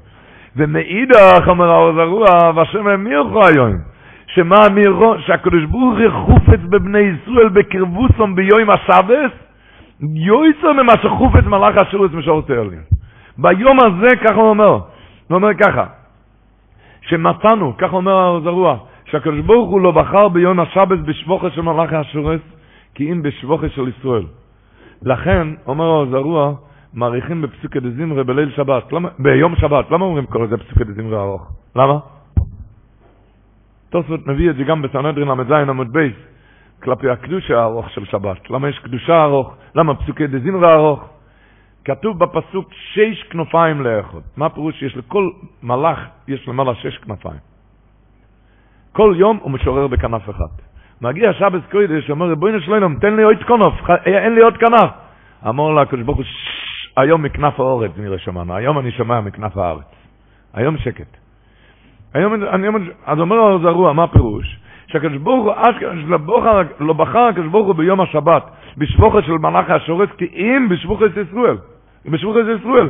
Speaker 1: ומאידך, אומר האור זרוע, והשם האמירכו היום. שמה אמירו? שהקדוש ברוך חופץ בבני ישראל בקרבוסום ביום השבס, יויסו ממה שחופץ מלאך השירות משורתי עליין. ביום הזה, ככה הוא אומר, הוא אומר ככה, שמצאנו, ככה אומר האור זרוע, שהקדוש ברוך הוא לא בחר ביום השבס בשבוכה של מלאך השירות, כי אם בשבוכה של ישראל. לכן, אומר האור זרוע, מעריכים בפסוקי דזמרה בליל שבת, למה, ביום שבת, למה אומרים כל זה פסוקי דזמרה ארוך? למה? תוספות מביא את זה גם בסנהדרין ל"ז עמוד בייס, כלפי הקדושה הארוך של שבת. למה יש קדושה ארוך? למה פסוקי דזמרה ארוך? כתוב בפסוק שש כנופיים לאחד. מה הפירוש שיש לכל מלאך, יש למעלה שש כנפיים. כל יום הוא משורר בכנף אחד. מגיע שבס קוידש, אומר, ריבונו שלנו, תן לי עוד כנף, אין לי עוד כנף. אמר לה הקדוש ברוך הוא, היום מכנף האורץ נראה שמענו, היום אני שומע מכנף הארץ. היום שקט. היום, אני, אז אומר לו זרוע, מה הפירוש? שהקדוש ברוך הוא, לא בחר הקדוש ברוך הוא ביום השבת, בשבוכת של מלאך השורץ, כי אם בשבוכת ישראל. בשבוכת ישראל.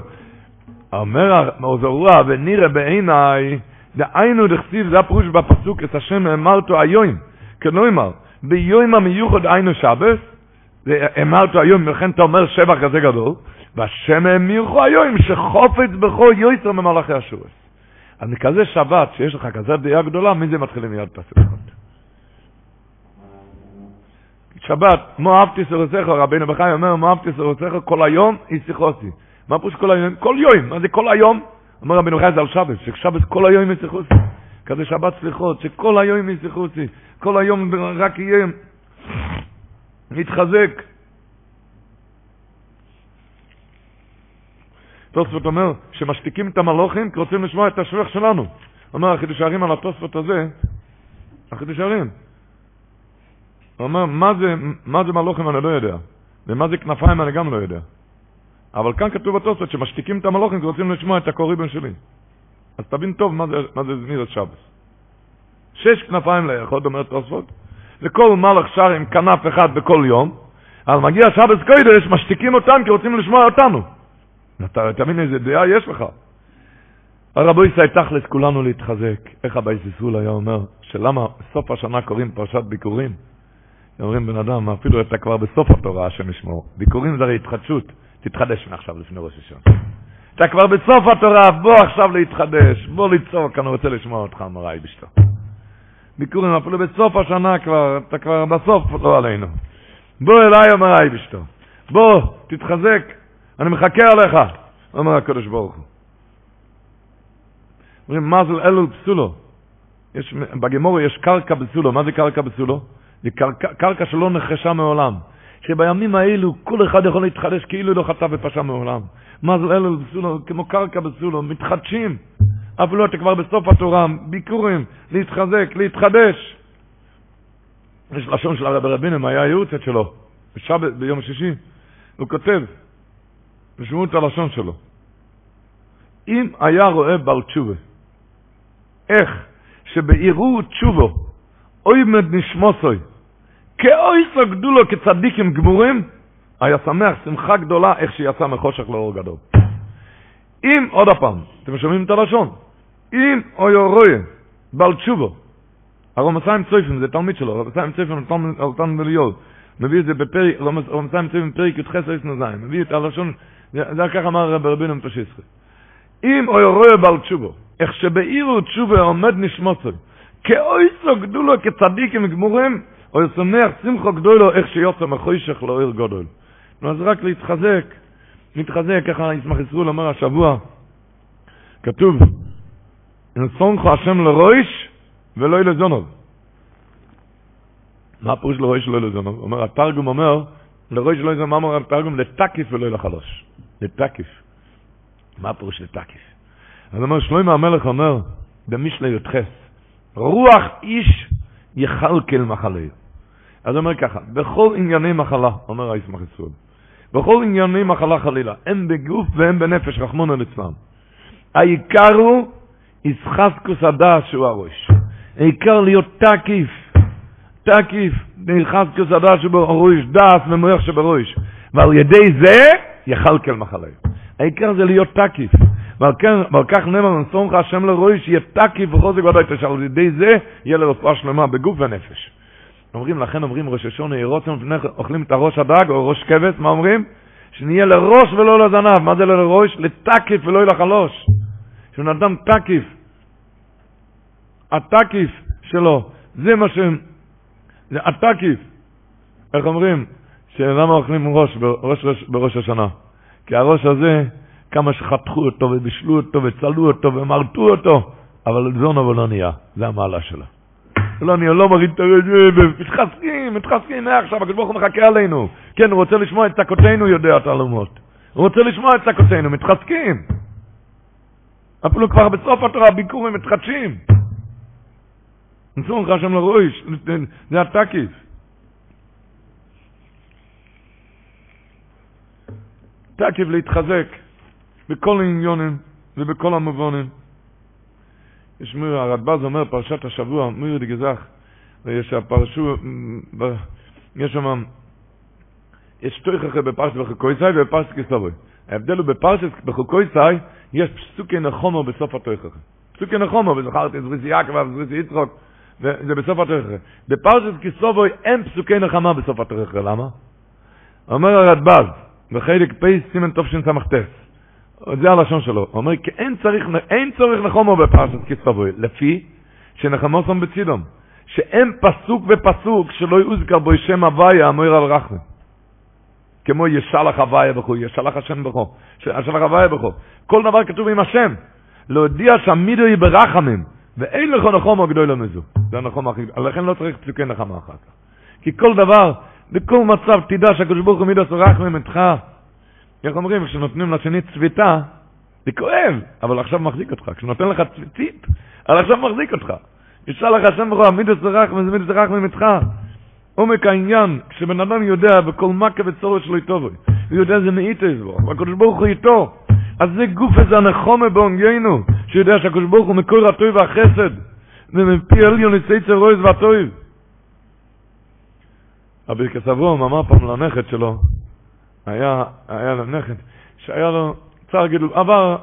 Speaker 1: אומר מוזרוע ונראה בעיניי, דהיינו דכתיב, זה הפירוש בפסוק, את השם אמרתו היום, כנאמר, ביום המיוחד היינו שבס, אמרתו היום, ולכן אתה אומר שבח כזה גדול, והשם האמירכו היום, שחופץ בכו יויצר ממלאכי השורש. אז מכזה שבת, שיש לך כזה דעה גדולה, מי זה מתחילים מיד פסוק? שבת, מו אהבתי סרוסך, רבינו בחי אומר, מו אהבתי סרוסך, כל היום ישיחוסי. מה פירוש כל היום? כל יום, מה זה כל היום? אומר רבינו חי זה על שבת, ששבת כל היום ישיחוסי. כזה שבת סליחות, שכל היום ישיחוסי. כל היום רק יהיה מתחזק. תוספות אומר שמשתיקים את המלוכים כי רוצים לשמוע את השבח שלנו. אומר החידוש הערים על התוספות הזה, החידוש הערים. הוא אומר, מה זה, מה זה מלוכים אני לא יודע, ומה זה כנפיים אני גם לא יודע. אבל כאן כתוב בתוספות שמשתיקים את המלוכים כי רוצים לשמוע את הקוריבן שלי. אז תבין טוב מה זה, מה זה זמירת שבס. שש כנפיים ליחוד, אומר תוספות, וכל מלך שר עם כנף אחד בכל יום, אז מגיע שבס קוידש, משתיקים אותם כי רוצים לשמוע אותנו. אתה תבין איזה דעה יש לך. הרבו ישראל תכלס כולנו להתחזק. איך הבייס ישראל היה אומר, שלמה סוף השנה קוראים פרשת ביקורים? אומרים בן אדם, אפילו אתה כבר בסוף התורה, השם ישמור. ביקורים זה הרי התחדשות. תתחדש מעכשיו לפני ראש השנה. אתה כבר בסוף התורה, בוא עכשיו להתחדש, בוא לצעוק, אני רוצה לשמוע אותך, אמרה בשתו. ביקורים אפילו בסוף השנה כבר, אתה כבר בסוף, לא עלינו. בוא אליי, אמרה בשתו. בוא, תתחזק, אני מחכה עליך, אומר הקדוש ברוך הוא. אומרים, מזל אלול פסולו. יש, בגמור יש קרקע בסולו. מה זה קרקע בסולו? זה קרקע, קרקע שלא נחשה מעולם. שבימים האלו כל אחד יכול להתחדש כאילו לא חטא ופשע מעולם. מזל אלול פסולו, כמו קרקע בסולו, מתחדשים. אפילו אתה כבר בסוף התורה, ביקורים, להתחזק, להתחדש. יש לשון של הרב רבינם, היה הייעוצת שלו, בשבת, ביום שישי, הוא כותב, תשמעו את הלשון שלו. אם היה רואה בל תשובה, איך שבעירו תשובו, אוי מד נשמוסוי, כאוי סוגדו לו כצדיקים גמורים, היה שמח שמחה גדולה איך שיצא מחושך לאור גדול. אם, עוד הפעם, אתם שומעים את הלשון, אם אוי רואה בל תשובו, הרומסיים צויפים, זה תלמיד שלו, הרומסיים צויפים על תן בליול, מביא את זה בפרק, רומסיים צויפים פרק י"ח מביא את הלשון זה ככה אמר רב רבינו מפשיסחי. אם אוי רואה בעל תשובו, איך שבעירו תשובה עומד נשמוצוי, כאוי סוגדו לו כצדיקים גמורים, או ישמח שמחו גדולו איך שיוצא מחוישך לאויר גדול. אז רק להתחזק, להתחזק, ככה ישמח ישראל אומר השבוע, כתוב, נסונכו השם לרויש ולא לזונוב. מה פירוש לרויש ולא לזונוב? אומר, התרגום אומר, לרויש ולא לזונוב, מה אומר התרגום? לתקיף ולא לחלוש. לתקיף. מה הפירוש לתקיף? אז אומר, שלמה המלך אומר, במשלי י"ח, רוח איש יכלכל מחלהו. אז אומר ככה, בכל ענייני מחלה, אומר הישמח ישראל, בכל ענייני מחלה חלילה, הם בגוף והם בנפש, רחמונו ליצלן. העיקר הוא ישחזקוס הדס שהוא הראש. העיקר להיות תקיף, תקיף, ישחזקוס הדס שהוא הראש, דס ומוח שבראש. ועל ידי זה יחלקל מחלה. העיקר זה להיות תקיף. ועל, כן, כך נאמר, נסונך השם לרואי שיהיה תקיף וחוזק ודאי תשאל. על ידי זה יהיה לרפואה שלמה בגוף ונפש. אומרים, לכן אומרים ראש השונה, ירוצם לפני אוכלים את הראש הדג או ראש כבש, מה אומרים? שנהיה לראש ולא לזנב. מה זה לראש? לתקיף ולא לחלוש. שהוא אדם תקיף. התקיף שלו, זה מה שהם, זה התקיף. איך אומרים? שלמה אוכלים ראש בראש, בראש השנה? כי הראש הזה, כמה שחתכו אותו ובישלו אותו וצלו אותו ומרטו אותו, אבל זונו לא נהיה, זה המעלה שלו. לא נהיה, לא מראים את הראש, מתחזקים, מתחזקים, מעכשיו, הקדוש ברוך הוא מחכה עלינו. כן, הוא רוצה לשמוע את צעקותינו, יודע התעלומות. הוא רוצה לשמוע את צעקותינו, מתחזקים. אפילו כבר בסוף התורה הביקורים מתחדשים. נצאו לך שם לראש, זה התקיף. תקיף להתחזק בכל העניונים ובכל המובנים. יש מיר, הרדב"ז אומר, פרשת השבוע, מיר דגזך, ויש הפרשו, יש שם, יש אחרי בפרשת וחקויסאי ובפרשת כסלוי. ההבדל הוא בפרשת, בחוקוי צי, יש פסוקי נחומו בסוף התוכך. פסוקי נחומו, וזכרתי זריסי יעקב וזריסי יצחוק, וזה בסוף התוכך. בפרשת כיסובוי אין פסוקי נחמה בסוף התוכך, למה? אומר הרדב"ז, בחלק פ' סימן תשס"ט, זה הלשון שלו, הוא אומר, כי אין צריך, אין צורך נחומו בפרשת כיסובוי, לפי שנחמוסום בצידום, שאין פסוק ופסוק שלא יוזכר בו שם הוויה המויר על רחמה. כמו ישלח הוויה בכו, ישלח השם בכו, ישלח הוויה בכו. כל דבר כתוב עם השם. להודיע שהמידו היא ברחמים, ואין לך נחום גדול למזו. זה הנחום הכי גדול. לכן לא צריך פסוקי נחמה אחר כך. כי כל דבר, בכל מצב תדע שהקדוש ברוך הוא מידו רחמים איתך. איך אומרים, כשנותנים לשני צביתה, זה כואב, אבל עכשיו מחזיק אותך. כשנותן לך צביתית, אבל עכשיו מחזיק אותך. ישלח השם בכו, המידו רחמים, זה מידו רחמים איתך. עומק העניין, כשבן אדם יודע בכל מכה וצורך שלו איתו, הוא יודע זה מאיתו יסבור, והקדוש ברוך הוא איתו, אז זה גוף איזה הנחומה בעונגיינו, שיודע שהקדוש ברוך הוא מקור הטוב והחסד, ומפי עליון יצייצר רויז והטוב. הברכס אברום אמר פעם לנכד שלו, היה, היה לנכד, שהיה לו צער גידול, עבר,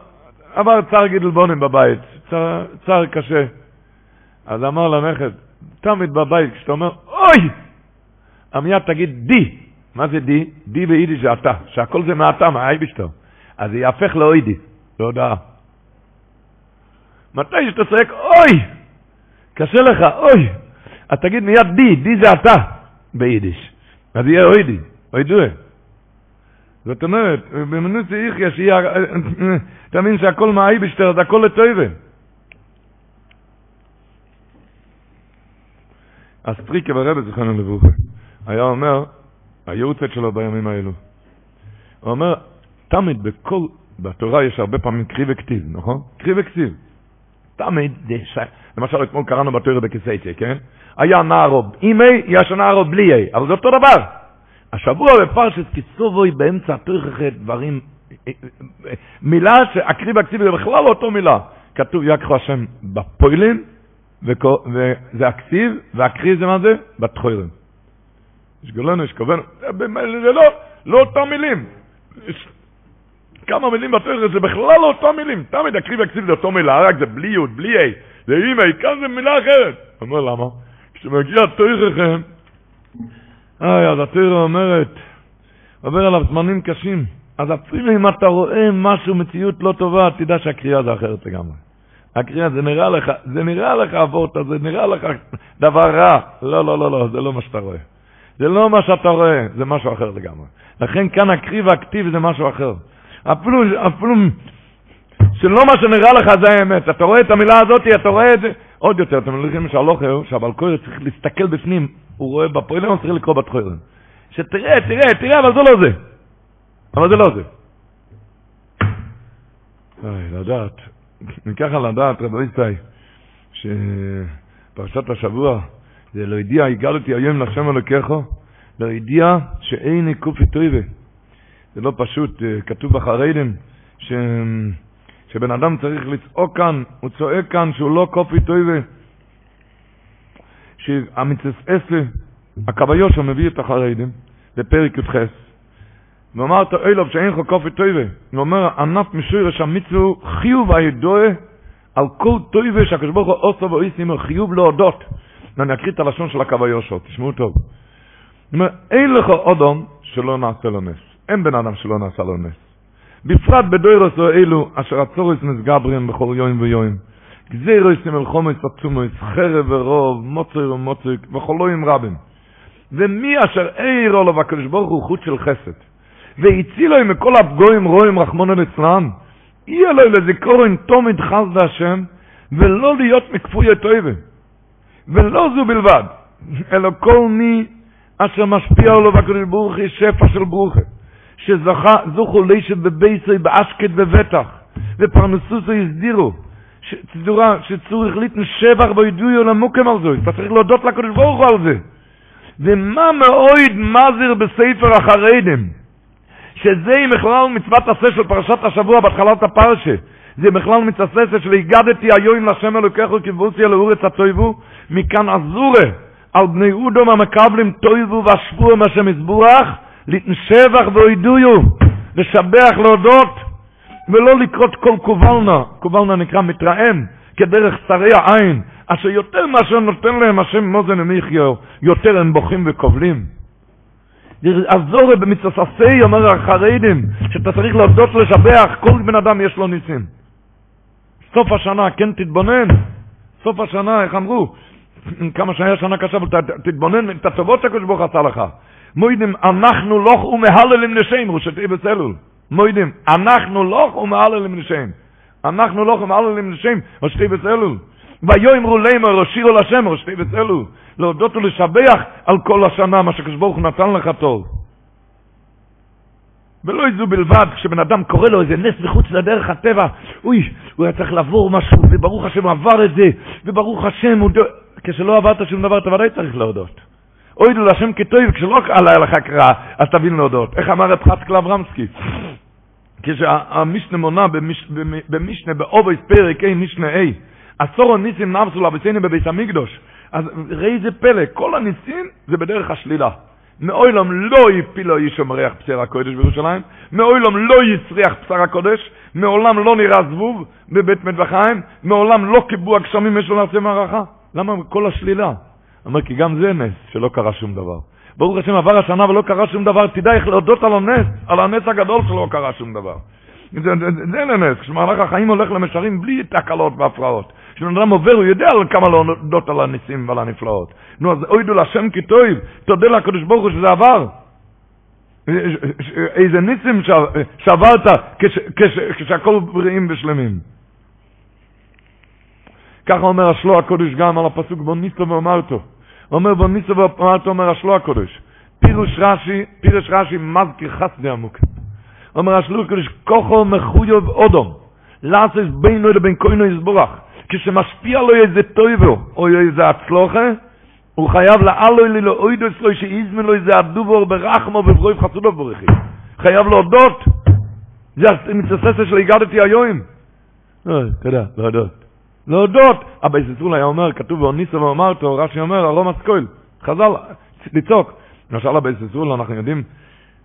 Speaker 1: עבר צער גידול בונים בבית, צער, צער קשה. אז אמר לנכד, תמיד בבית, כשאתה אומר, אוי! מיד תגיד די. מה זה די? די ביידיש זה אתה, שהכל זה מעתה, מהאייבשטר. אז זה יהפך לאוידי, להודעה. מתי שאתה צועק אוי, קשה לך, אוי, אז תגיד מיד די, די זה אתה ביידיש. אז יהיה אוידי, אוידוה. זאת אומרת, במנוסי יחיה שיהיה, אתה מבין שהכל מהאייבשטר, זה הכל לטויבה. אז טריקה ברבא זכרנו לברוכה. היה אומר, היורצת שלו בימים האלו, הוא אומר, תמיד בכל, בתורה יש הרבה פעמים קרי וכתיב, נכון? קרי וכתיב. תמיד. למשל אתמול קראנו בתורה בכסייצ'ה, כן? היה נערו עם A, יש נערו בלי A, אבל זה אותו דבר. השבוע בפרשת כיסובוי באמצע התורכת דברים, מילה שהקרי והכתיב זה בכלל לא אותו מילה. כתוב יקחו השם בפוילין, וזה הכתיב, והקרי זה מה זה? בתחוירים. יש גולנו, יש כוונו, זה לא, לא אותם מילים. כמה מילים בתורה, זה בכלל לא אותם מילים. תמיד הקריב יקציב זה אותו מילה, רק זה בלי יוד, בלי אי. זה אימא, כאן זה מילה אחרת. אומר למה? כשמגיע תויככם, איי, אז התוירה אומרת, עובר עליו זמנים קשים. אז אפילו אם אתה רואה משהו, מציאות לא טובה, תדע שהקריאה זה אחרת לגמרי. הקריאה, זה נראה לך, זה נראה לך אבות, זה נראה לך דבר רע. לא, לא, לא, לא, זה לא מה שאתה רואה. זה לא מה שאתה רואה, זה משהו אחר לגמרי. לכן כאן הקריב והכתיב זה משהו אחר. אפילו, אפילו שלא מה שנראה לך זה האמת. אתה רואה את המילה הזאת, אתה רואה את זה. עוד יותר, אתם מלכים שהלוכר, שהבעל קורא צריך להסתכל בפנים, הוא רואה בפועלים, הוא צריך לקרוא בתחוירים. שתראה, תראה, תראה, אבל זה לא זה. אבל זה לא זה. אוי, לדעת, מככה לדעת, רבי יצאי, שפרשת השבוע, זה לא ידיע, הגלתי היום לשם אלוקיכו, לא ידיע שאין קופי טויבה. זה לא פשוט, כתוב בחרדים, ש... שבן אדם צריך לצעוק כאן, הוא צועק כאן שהוא לא קופי טויבה. שהמצססה, הקוויושו מביא את החרדים, בפרק י"ח, ואמרת אילוב שאין לך קופי טויבה. הוא אומר, ענף משורש המצווה חיוב הידועה על כל טויבה שהקדוש ברוך הוא עושה ואיסים חיוב להודות. ואני אקריא את הלשון של הקו היושר, תשמעו טוב. הוא אומר, אין לך אודום שלא נעשה לו נס. אין בן אדם שלא נעשה לו נס. בפרט בדוירוס אלו, אשר הצוריס נסגברים בכל יום ויום. גזירוס מלחומס עצומוס, חרב ורוב, מוצר ומוצר, וחולוים רבים. ומי אשר אירו לו והקדוש ברוך הוא חוט של חסד. והצילו מכל הפגועים רואים רחמונו ליצלן. יהיה לו לזיכורן תומד חס להשם, ולא להיות מכפוי הטויבה. ולא זו בלבד, אלא כל מי אשר משפיע עליו הקדוש ברוך הוא שפע של ברוכה, שזכה, זוכו לישת בבייסוי באשקט בבטח, ופרנסוסו הסדירו, שצדורה, שצורך ליתן שבח בידוי למוקם על זה, אתה צריך להודות לקדוש ברוך הוא על זה. ומה מאויד מזיר בספר החרדים, שזה עם בכלל מצוות עשה של פרשת השבוע בהתחלת הפרשה, זה בכלל מתעססת של הגדתי היום לשם אלוקיך וכיבוסי אל אורץ הטויבו, מכאן עזורה על בני אודום המקבלים טויבו והשבוע מהשם יזבוח, ליתן שבח ואוידויו. לשבח, להודות, ולא לקרות כל קובלנה, קובלנה נקרא מתרעם, כדרך שרי העין, אשר יותר מאשר נותן להם השם מוזן ומיחיו, יותר הם בוכים וקובלים. עזור במצטסי, אומר החרדים, שאתה צריך להודות לשבח, כל בן אדם יש לו ניסים. סוף השנה, כן תתבונן, סוף השנה, איך אמרו, כמה שהיה שנה קשה, אבל תתבונן את הטובות שהקדוש ברוך עשה לך. מוידים, אנחנו לוך ומהללים נשם, ראשתי בסלול. מוידים, אנחנו לוך ומהללים נשם. אנחנו לוך ומהללים נשם, ראשתי בסלול. ויאמרו לימר, הושירו לשם, ראשתי בסלול. להודות ולשבח על כל השנה, מה הוא נתן לך טוב. ולא זו בלבד, כשבן אדם קורא לו איזה נס מחוץ לדרך הטבע, אוי, הוא היה צריך לעבור משהו, וברוך השם הוא עבר את זה, וברוך השם הוא... כשלא עברת שום דבר, אתה ודאי צריך להודות. אוי לו להשם כטוב, כשלא עלה לך קרא, אז תבין להודות. איך אמר רב חסקל אברמסקי? כשהמשנה מונה במשנה, באובויס פרק A, משנה A, עשור הניסים נבסו לבסינו בבית המקדוש. אז ראי זה פלא, כל הניסים זה בדרך השלילה. מאוילום לא יפילו איש ריח בשר הקודש בירושלים, מאוילום לא יצריח בשר הקודש, מעולם לא נראה זבוב בבית מטבחיים, מעולם לא קיבו הגשמים יש לו נעשה מערכה. למה כל השלילה? אומר, כי גם זה נס, שלא קרה שום דבר. ברוך השם עבר השנה ולא קרה שום דבר, תדע איך להודות על הנס, על הנס הגדול שלא קרה שום דבר. זה, זה, זה לנס, כשמהלך החיים הולך למשרים בלי תקלות והפרעות. כשבן אדם עובר, הוא יודע על כמה להודות על הניסים ועל הנפלאות. נו, אז אוידו להשם כי טוב, תודה לקדוש ברוך הוא שזה עבר. איזה ניסים שעברת כשהכל בריאים ושלמים. ככה אומר השלו הקודש גם על הפסוק בו ניסו ואמרתו. אומר בו ניסו ואמרתו אומר השלו הקודש. פירוש רש"י, פירוש רש"י מזכיר חסדי עמוק. אומר השלו הקודש, כוחו מחויב אודום. לעשות בינו לבין כהנו יסבורך. כשמשפיע לו איזה טויבו או איזה הצלוחה, הוא חייב לאלוי לי לאוידו אצלו שאיזמן לו איזה אדובור ברחמו וברויב חסודו ברכי. חייב להודות. זה המצססה של הגדתי היום. תודה, להודות. להודות. אבא יססול היה אומר, כתוב באוניסו ואמרתו, רש"י אומר, ארום אסקויל, חז"ל, לצעוק. למשל אבא יססול, אנחנו יודעים,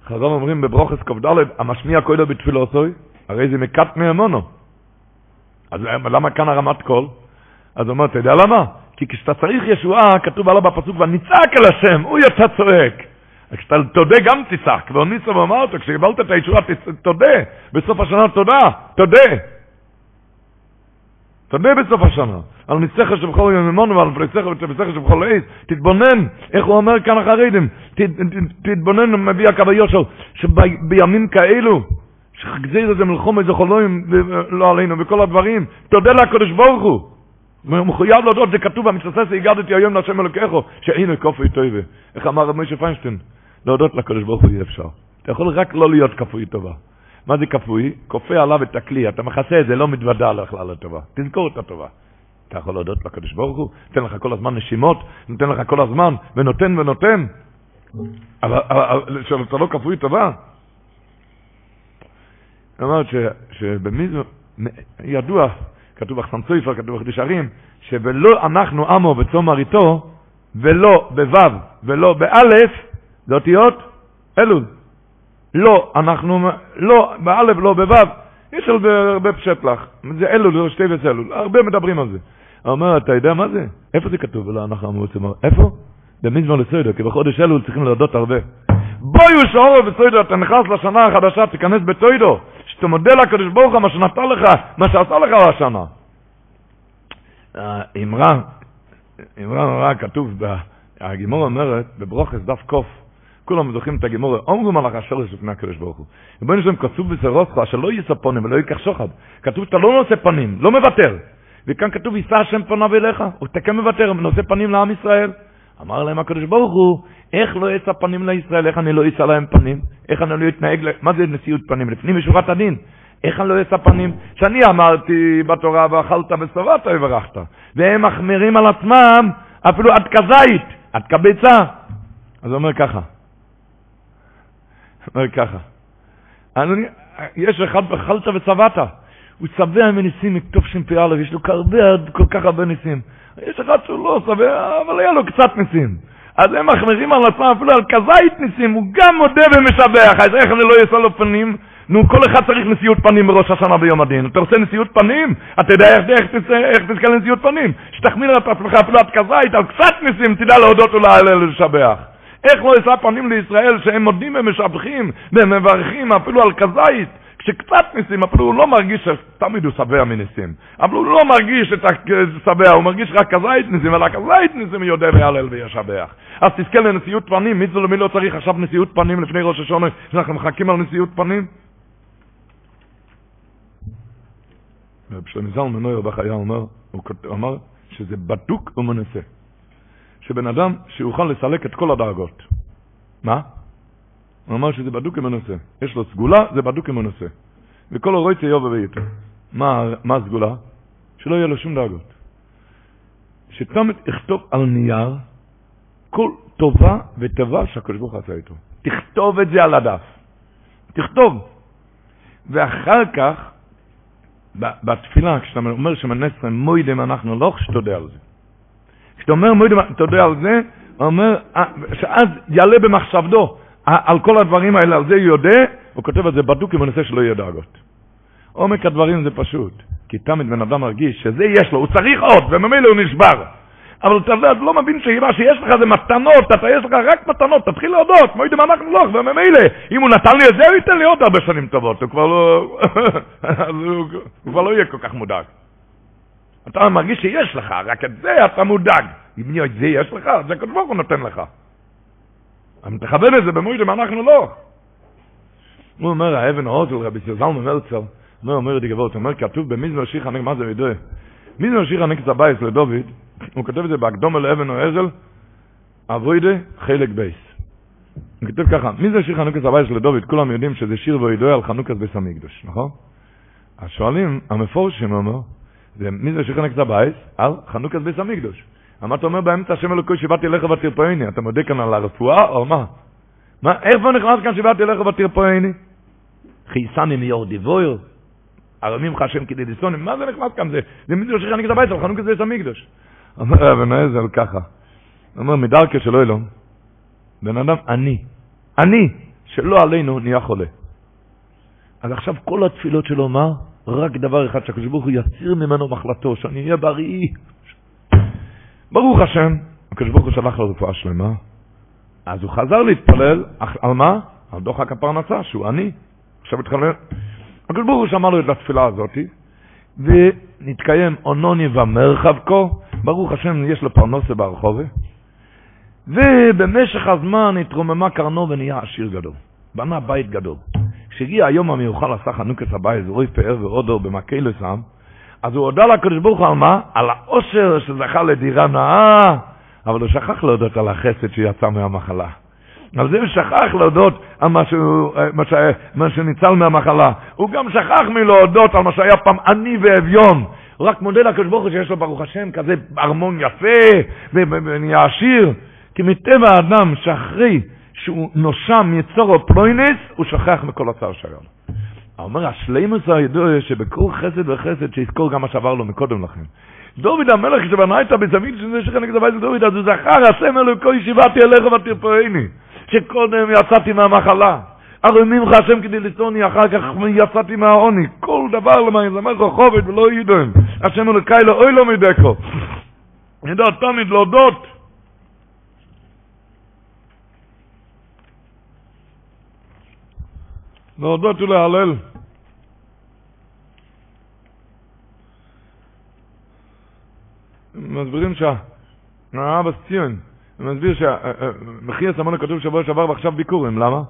Speaker 1: חז"ל אומרים בברוכס ק"ד, המשמיע כהלו בתפילוסוי, הרי זה מקט מאמונו. אז למה כאן הרמת קול? אז הוא אומר, אתה יודע למה? כי כשאתה צריך ישועה, כתוב עליו בפסוק, ונצעק אל השם, הוא יצא צועק. כשאתה תודה גם תצעק, ואוניסו ואמר אותו, כשקיבלת את הישועה, תודה, בסוף השנה תודה, תודה. תודה בסוף השנה. על ניצחה שבכל יום אמונו ועל ניצחה שבכל עץ, תתבונן, איך הוא אומר כאן החרדים, תתבונן, מביא הקו היושר, שבימים כאלו, שחגזיר איזה מלחום איזה חולוים לא עלינו וכל הדברים, תודה לקדוש ברוך הוא. הוא מחויב להודות, זה כתוב במצטט, הגדתי היום להשם אלוקיכו, שהנה כפוי טובה. איך אמר רב משה פיינשטיין? להודות לקדוש ברוך הוא אי אפשר. אתה יכול רק לא להיות כפוי טובה. מה זה כפוי? כופה עליו את הכלי, אתה מכסה את זה, לא מתוודה לך על הטובה. תזכור את הטובה. אתה יכול להודות לקדוש ברוך הוא, נותן לך כל הזמן נשימות, נותן לך כל הזמן, ונותן ונותן. אבל שאתה לא כפוי טובה. אמרת שבמיזו, ידוע, כתוב בחסם סופר, כתוב בחידוש ערים, שבלא אנחנו עמו בצום מריתו, ולא בו' ולא באלף, זה אותיות אלול. לא, אנחנו, לא, באלף, לא בו', יש על זה הרבה פשט לך. זה אלול, שתי וסלול, הרבה מדברים על זה. הוא אומר, אתה יודע מה זה? איפה זה כתוב? לא, אנחנו אמרו, איפה? במזמור לסוידו, כי בחודש אלול צריכים להודות הרבה. בואי ושאורו בסוידו, אתה נכנס לשנה החדשה, תיכנס בתוידו, שאתה מודה לקדוש ברוך הוא מה שנתן לך, מה שעשה לך השנה. אמרה, אמרה נורא כתוב, הגימור אומרת, בברוכס דף קוף, כולם זוכרים את הגימור, אומרו מלאך השורש לפני הקדוש ברוך הוא. ובואי נשאר כתוב בסרוסך, אשר לא יישא פונים ולא ייקח שוחד. כתוב שאתה לא נושא פנים, לא מוותר. וכאן כתוב, יישא השם פניו אליך, הוא תקן מוותר, נושא פנים לעם ישראל. אמר להם הקדוש ברוך הוא, איך לא אשא פנים לישראל, איך אני לא אשא להם פנים? איך אני לא אתנהג, מה זה נשיאות פנים? לפנים משורת הדין. איך אני לא אשא פנים? שאני אמרתי בתורה ואכלת ושבעת וברכת. והם מחמירים על עצמם אפילו עד כזית, עד כביצה. אז הוא אומר ככה, אומר ככה, יש אחד אכלת ושבעת, הוא שבע מניסים מכתוב שמפ"א, יש לו הרבה, כל כך הרבה ניסים. יש אחד שהוא לא שבע, אבל היה לו קצת ניסים. אז הם מחמירים על עצמם אפילו על כזית ניסים, הוא גם מודה ומשבח, אז איך אני לא אעשה לו פנים נו, כל אחד צריך נשיאות פנים בראש השנה ביום הדין. אתה רוצה נשיאות פנים? אתה יודע איך, איך, איך, תזכה לנשיאות פנים? שתחמיר את עצמך אפילו עד כזית, על קצת ניסים תדע להודות ולשבח. איך לא אשא פנים לישראל שהם מודים ומשבחים ומברכים אפילו על כזית? כשקצת ניסים, אפילו הוא לא מרגיש, תמיד הוא שבע מניסים, אבל הוא לא מרגיש את השבע, הוא מרגיש רק כזית ניסים, ועל הכזית ניסים יודע ויהלל וישבח. אז תזכה לנשיאות פנים, מי למי לא צריך עכשיו נשיאות פנים לפני ראש השונה, שאנחנו מחכים על נשיאות פנים? רב שלמה זלמן נויר בחייה אומר, הוא אמר שזה בדוק ומנסה. שבן אדם שיוכל לסלק את כל הדאגות. מה? הוא אמר שזה בדוק ומנסה. יש לו סגולה, זה בדוק ומנסה. וכל הרויצה יובה ואיתו. מה, מה הסגולה? שלא יהיה לו שום דאגות. שתמיד יכתוב על נייר כל טובה וטובה שהקדוש ברוך עשה איתו. תכתוב את זה על הדף. תכתוב. ואחר כך בתפילה, כשאתה אומר שמנסר מוידם אנחנו לא שתודה על זה. כשאתה אומר מוידם תודה על זה, הוא אומר, אה, שאז יעלה במחשבתו על כל הדברים האלה, על זה הוא יודע, הוא כותב את זה בדוק עם הנושא שלא יהיה דאגות. עומק הדברים זה פשוט, כי תמיד בן אדם מרגיש שזה יש לו, הוא צריך עוד, וממילא הוא נשבר. אבל אתה לא מבין שמה שיש לך זה מתנות, אתה יש לך רק מתנות, תתחיל להודות, מה יודעים אנחנו לא, וממילא, אם הוא נתן לי את זה, הוא ייתן לי עוד הרבה שנים טובות, הוא כבר לא, הוא כבר לא יהיה כל כך מודאג. אתה מרגיש שיש לך, רק את זה אתה מודאג. אם את זה יש לך, זה כתבו הוא נותן לך. אבל תכוון את זה במוידים, אנחנו לא. הוא אומר, האבן העוזל, רבי סילזלמן מלצר, אומר, אומר לי גבות, אומר, כתוב במזמר שיחה, מה זה יודע? מזמר שיחה נקצה בייס לדוד, הוא כותב את זה בהקדומה לאבן או עזל, אבוידה חלק בייס. הוא כותב ככה, מי זה שיר חנוכס הבית? כולם יודעים שזה שיר ואידוי על חנוכס ביס המקדוש, נכון? אז שואלים, המפורשים אומר, מי זה שיר חנוכס הבית? על חנוכס ביס המקדוש. מה אתה אומר באמצע השם אלוקוי שבאתי אליך ותרפאיני? אתה מודה כאן על הרפואה או מה? מה, איפה נכנס כאן שבאתי אליך ותרפאיני? חייסני מיור דיבויר, ארמים לך השם כדי לסונים, מה זה נכנס כאן? זה, מי זה שיר חנוכס הבית על חנוכס ביס המקדוש. אומר אבן העזר ככה, אומר מדרכי של אילון, בן אדם עני, עני, שלא עלינו נהיה חולה. אז עכשיו כל התפילות שלו, מה? רק דבר אחד, שהקדוש ברוך הוא יסיר ממנו מחלתו, שאני אהיה בריא. ברוך השם, הקדוש ברוך הוא שלח לו רפואה שלמה, אז הוא חזר להתפלל, על מה? על דוחק הפרנסה, שהוא עני. עכשיו התחלל. הקדוש ברוך הוא שמע לו את התפילה הזאתי, ונתקיים אונוני ומרחב כה, ברוך השם יש לו פרנסה ברחובה, ובמשך הזמן התרוממה קרנו ונהיה עשיר גדול. בנה בית גדול. כשהגיע היום המיוחל עשה חנוכס הבית, רוי פאר ואודו במקהלו שם, אז הוא הודה לקדוש ברוך הוא על מה? על העושר שזכה לדירה נאה, אבל הוא שכח להודות על החסד שיצא מהמחלה. על זה הוא שכח להודות על מה, שהוא, מה, ש... מה שניצל מהמחלה. הוא גם שכח מלהודות על מה שהיה פעם עני ואביון. הוא רק מודה לקדוש ברוך הוא שיש לו ברוך השם כזה ארמון יפה ונהיה עשיר. כי מטבע האדם שאחרי שהוא נושם יצורו פלוינס, הוא שכח מכל הצער שלו. אומר, השלימוס הידוע שבכל חסד וחסד שיזכור גם מה שעבר לו מקודם לכן. דוד המלך שבנה את הבזמין שזה שכן נגד הבית דוד, אז הוא זכר, השם אלוקו ישיבתי אליך ותרפאני. שקודם יצאתי מהמחלה. הרי ממך השם כדי לצוני, אחר כך יצאתי מהעוני. כל דבר למען זמר חובת ולא ידעם. השם אלוקי לא אוי לא מדקו. ידע תמיד להודות. להודות ולהלל. מסבירים שה... האבא ציון, מסביר שמחי הסמונה כתוב שבוע שעבר ועכשיו ביקורים, למה?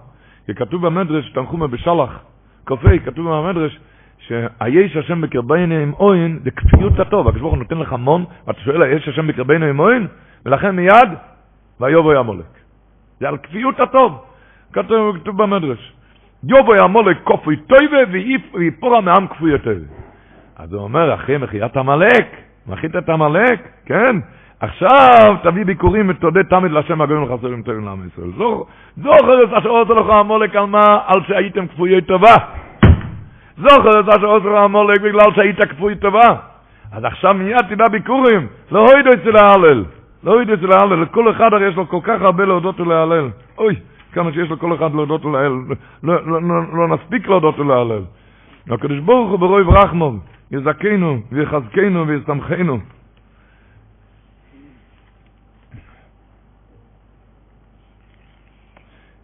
Speaker 1: כי כתוב במדרש, תנחומה בשלח, קופי, כתוב במדרש, שהיש השם בקרבנו עם אוין זה כפיות הטוב, הקדוש ברוך הוא נותן לך המון, ואתה שואל, היש השם בקרבנו עם אוין? ולכן מיד, ויובוי המולק. זה על כפיות הטוב, כתוב במדרש. יובוי המולק כופי טויבה ויפורה מעם כפוי טויבה. אז הוא אומר, אחרי מחיית עמלק, מחית את עמלק, כן? עכשיו תביא ביקורים ותודה תמיד להשם הגויים לחסרים טובים לעם ישראל. זוכר את אשר עושה לך המולק על מה? על שהייתם כפויי טובה. זוכר את אשר עושה לך המולק בגלל שהיית כפוי טובה. אז עכשיו מיד תדע ביקורים. לא הוידו אצל ההלל. לא הוידו אצל ההלל. לכל אחד הרי יש לו כל כך הרבה להודות ולהלל. אוי, כמה שיש לכל אחד להודות ולהלל, לא, לא, לא, לא נספיק להודות ולהלל. הקדוש ברוך הוא ברוב רחמוב, יזכנו ויחזקנו ויסמכנו.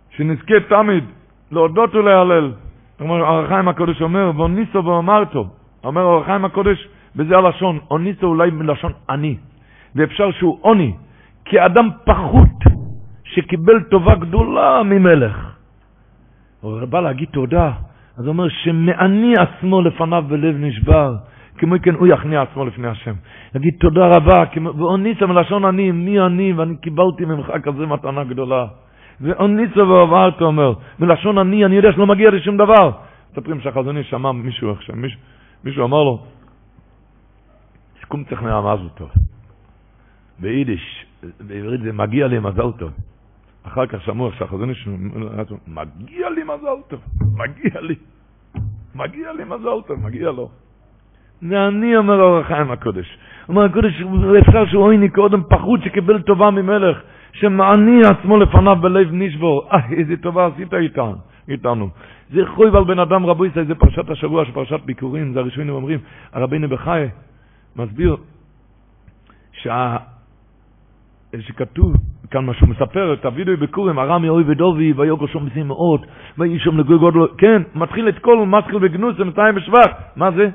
Speaker 1: שנזכה תמיד להודות ולהלל. החיים הקודש אומר, ואוניסו ואמרתו. אומר אור החיים הקודש, בזה הלשון, אוניסו אולי מלשון אני. ואפשר שהוא עוני, כאדם פחות שקיבל טובה גדולה ממלך. הוא בא להגיד תודה, אז הוא אומר שמעני עצמו לפניו בלב נשבר, כמו כן הוא יכניע עצמו לפני השם. יגיד תודה רבה, ואוניסו מלשון אני, מי אני, ואני קיבלתי ממך כזה מתנה גדולה. ואוניסו ועברת אומר, מלשון אני, אני יודע שלא מגיע לי שום דבר. מספרים שהחזוני שמע מישהו עכשיו, מישהו, מישהו אמר לו, שיקום צריך מרמז אותו. ביידיש, בעברית זה מגיע לי מזל טוב. אחר כך שמעו שהחזוני שלו, מגיע לי מזל טוב, מגיע לי, מגיע לי מזל טוב, מגיע לו. זה אני אומר אור החיים הקודש. אומר הקודש, אפשר שהוא עויני קודם פחות שקיבל טובה ממלך. שמעני עצמו לפניו בלב נשבור, אה, איזה טובה עשית איתנו. איתנו. זה חויב על בן אדם רבו ישראל, זה פרשת השבוע של פרשת ביקורים, זה הראשונים אומרים, הרבינו בחי מסביר שה... שכתוב כאן מה שהוא מספר, את הווידאו ביקורים, ארמי אוי ודובי, ויוגו שום בסים מאות, ויהי שם לגוי גודלו, כן, מתחיל את כל מסחיל בגנוס, ומתיים בשבט, מה זה?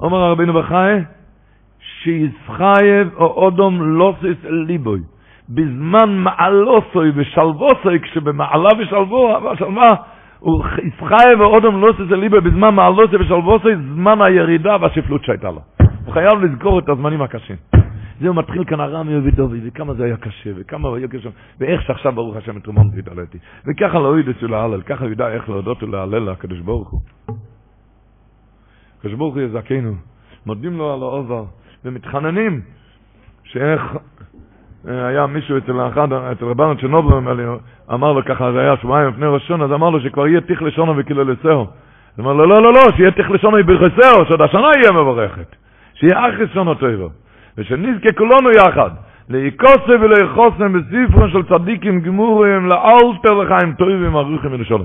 Speaker 1: אומר הרבינו בחי, שישחייב או אודום לוסס ליבוי. בזמן מעלוסוי ושלבוסוי, כשבמעלה ושלבו, ושלמה, הוא ישחי ואודם לא עושה ליבה בזמן מעלוסוי ושלבוסוי, זמן הירידה והשפלות שהייתה לו. הוא חייב לזכור את הזמנים הקשים. זהו מתחיל כאן הרמי ודובי, וכמה זה היה קשה, וכמה היה קשה, ואיך שעכשיו ברוך השם את רומון והתעליתי. וככה לא ידעו להלל, ככה הוא ידע איך להודות ולהלל לקדוש ברוך הוא. הקדוש ברוך הוא יזכנו, מודים לו על העובר, ומתחננים, שאיך היה מישהו אצל אחד, אצל רבנו צ'נובלו, אמר לו ככה, זה היה שבועיים לפני ראשון, אז אמר לו שכבר יהיה תיך לשונו וקיללסהו. אז אמר לו, לא, לא, לא, שיהיה תיך לשונו וברכסהו, שעוד השנה יהיה מבורכת. שיהיה אח לשונו טויבו. ושנזכה כולנו יחד, להיקוסה ולאחוסם בספרון של צדיקים גמורים, לאלתר לחיים טויבים, ארוכים ולשולם.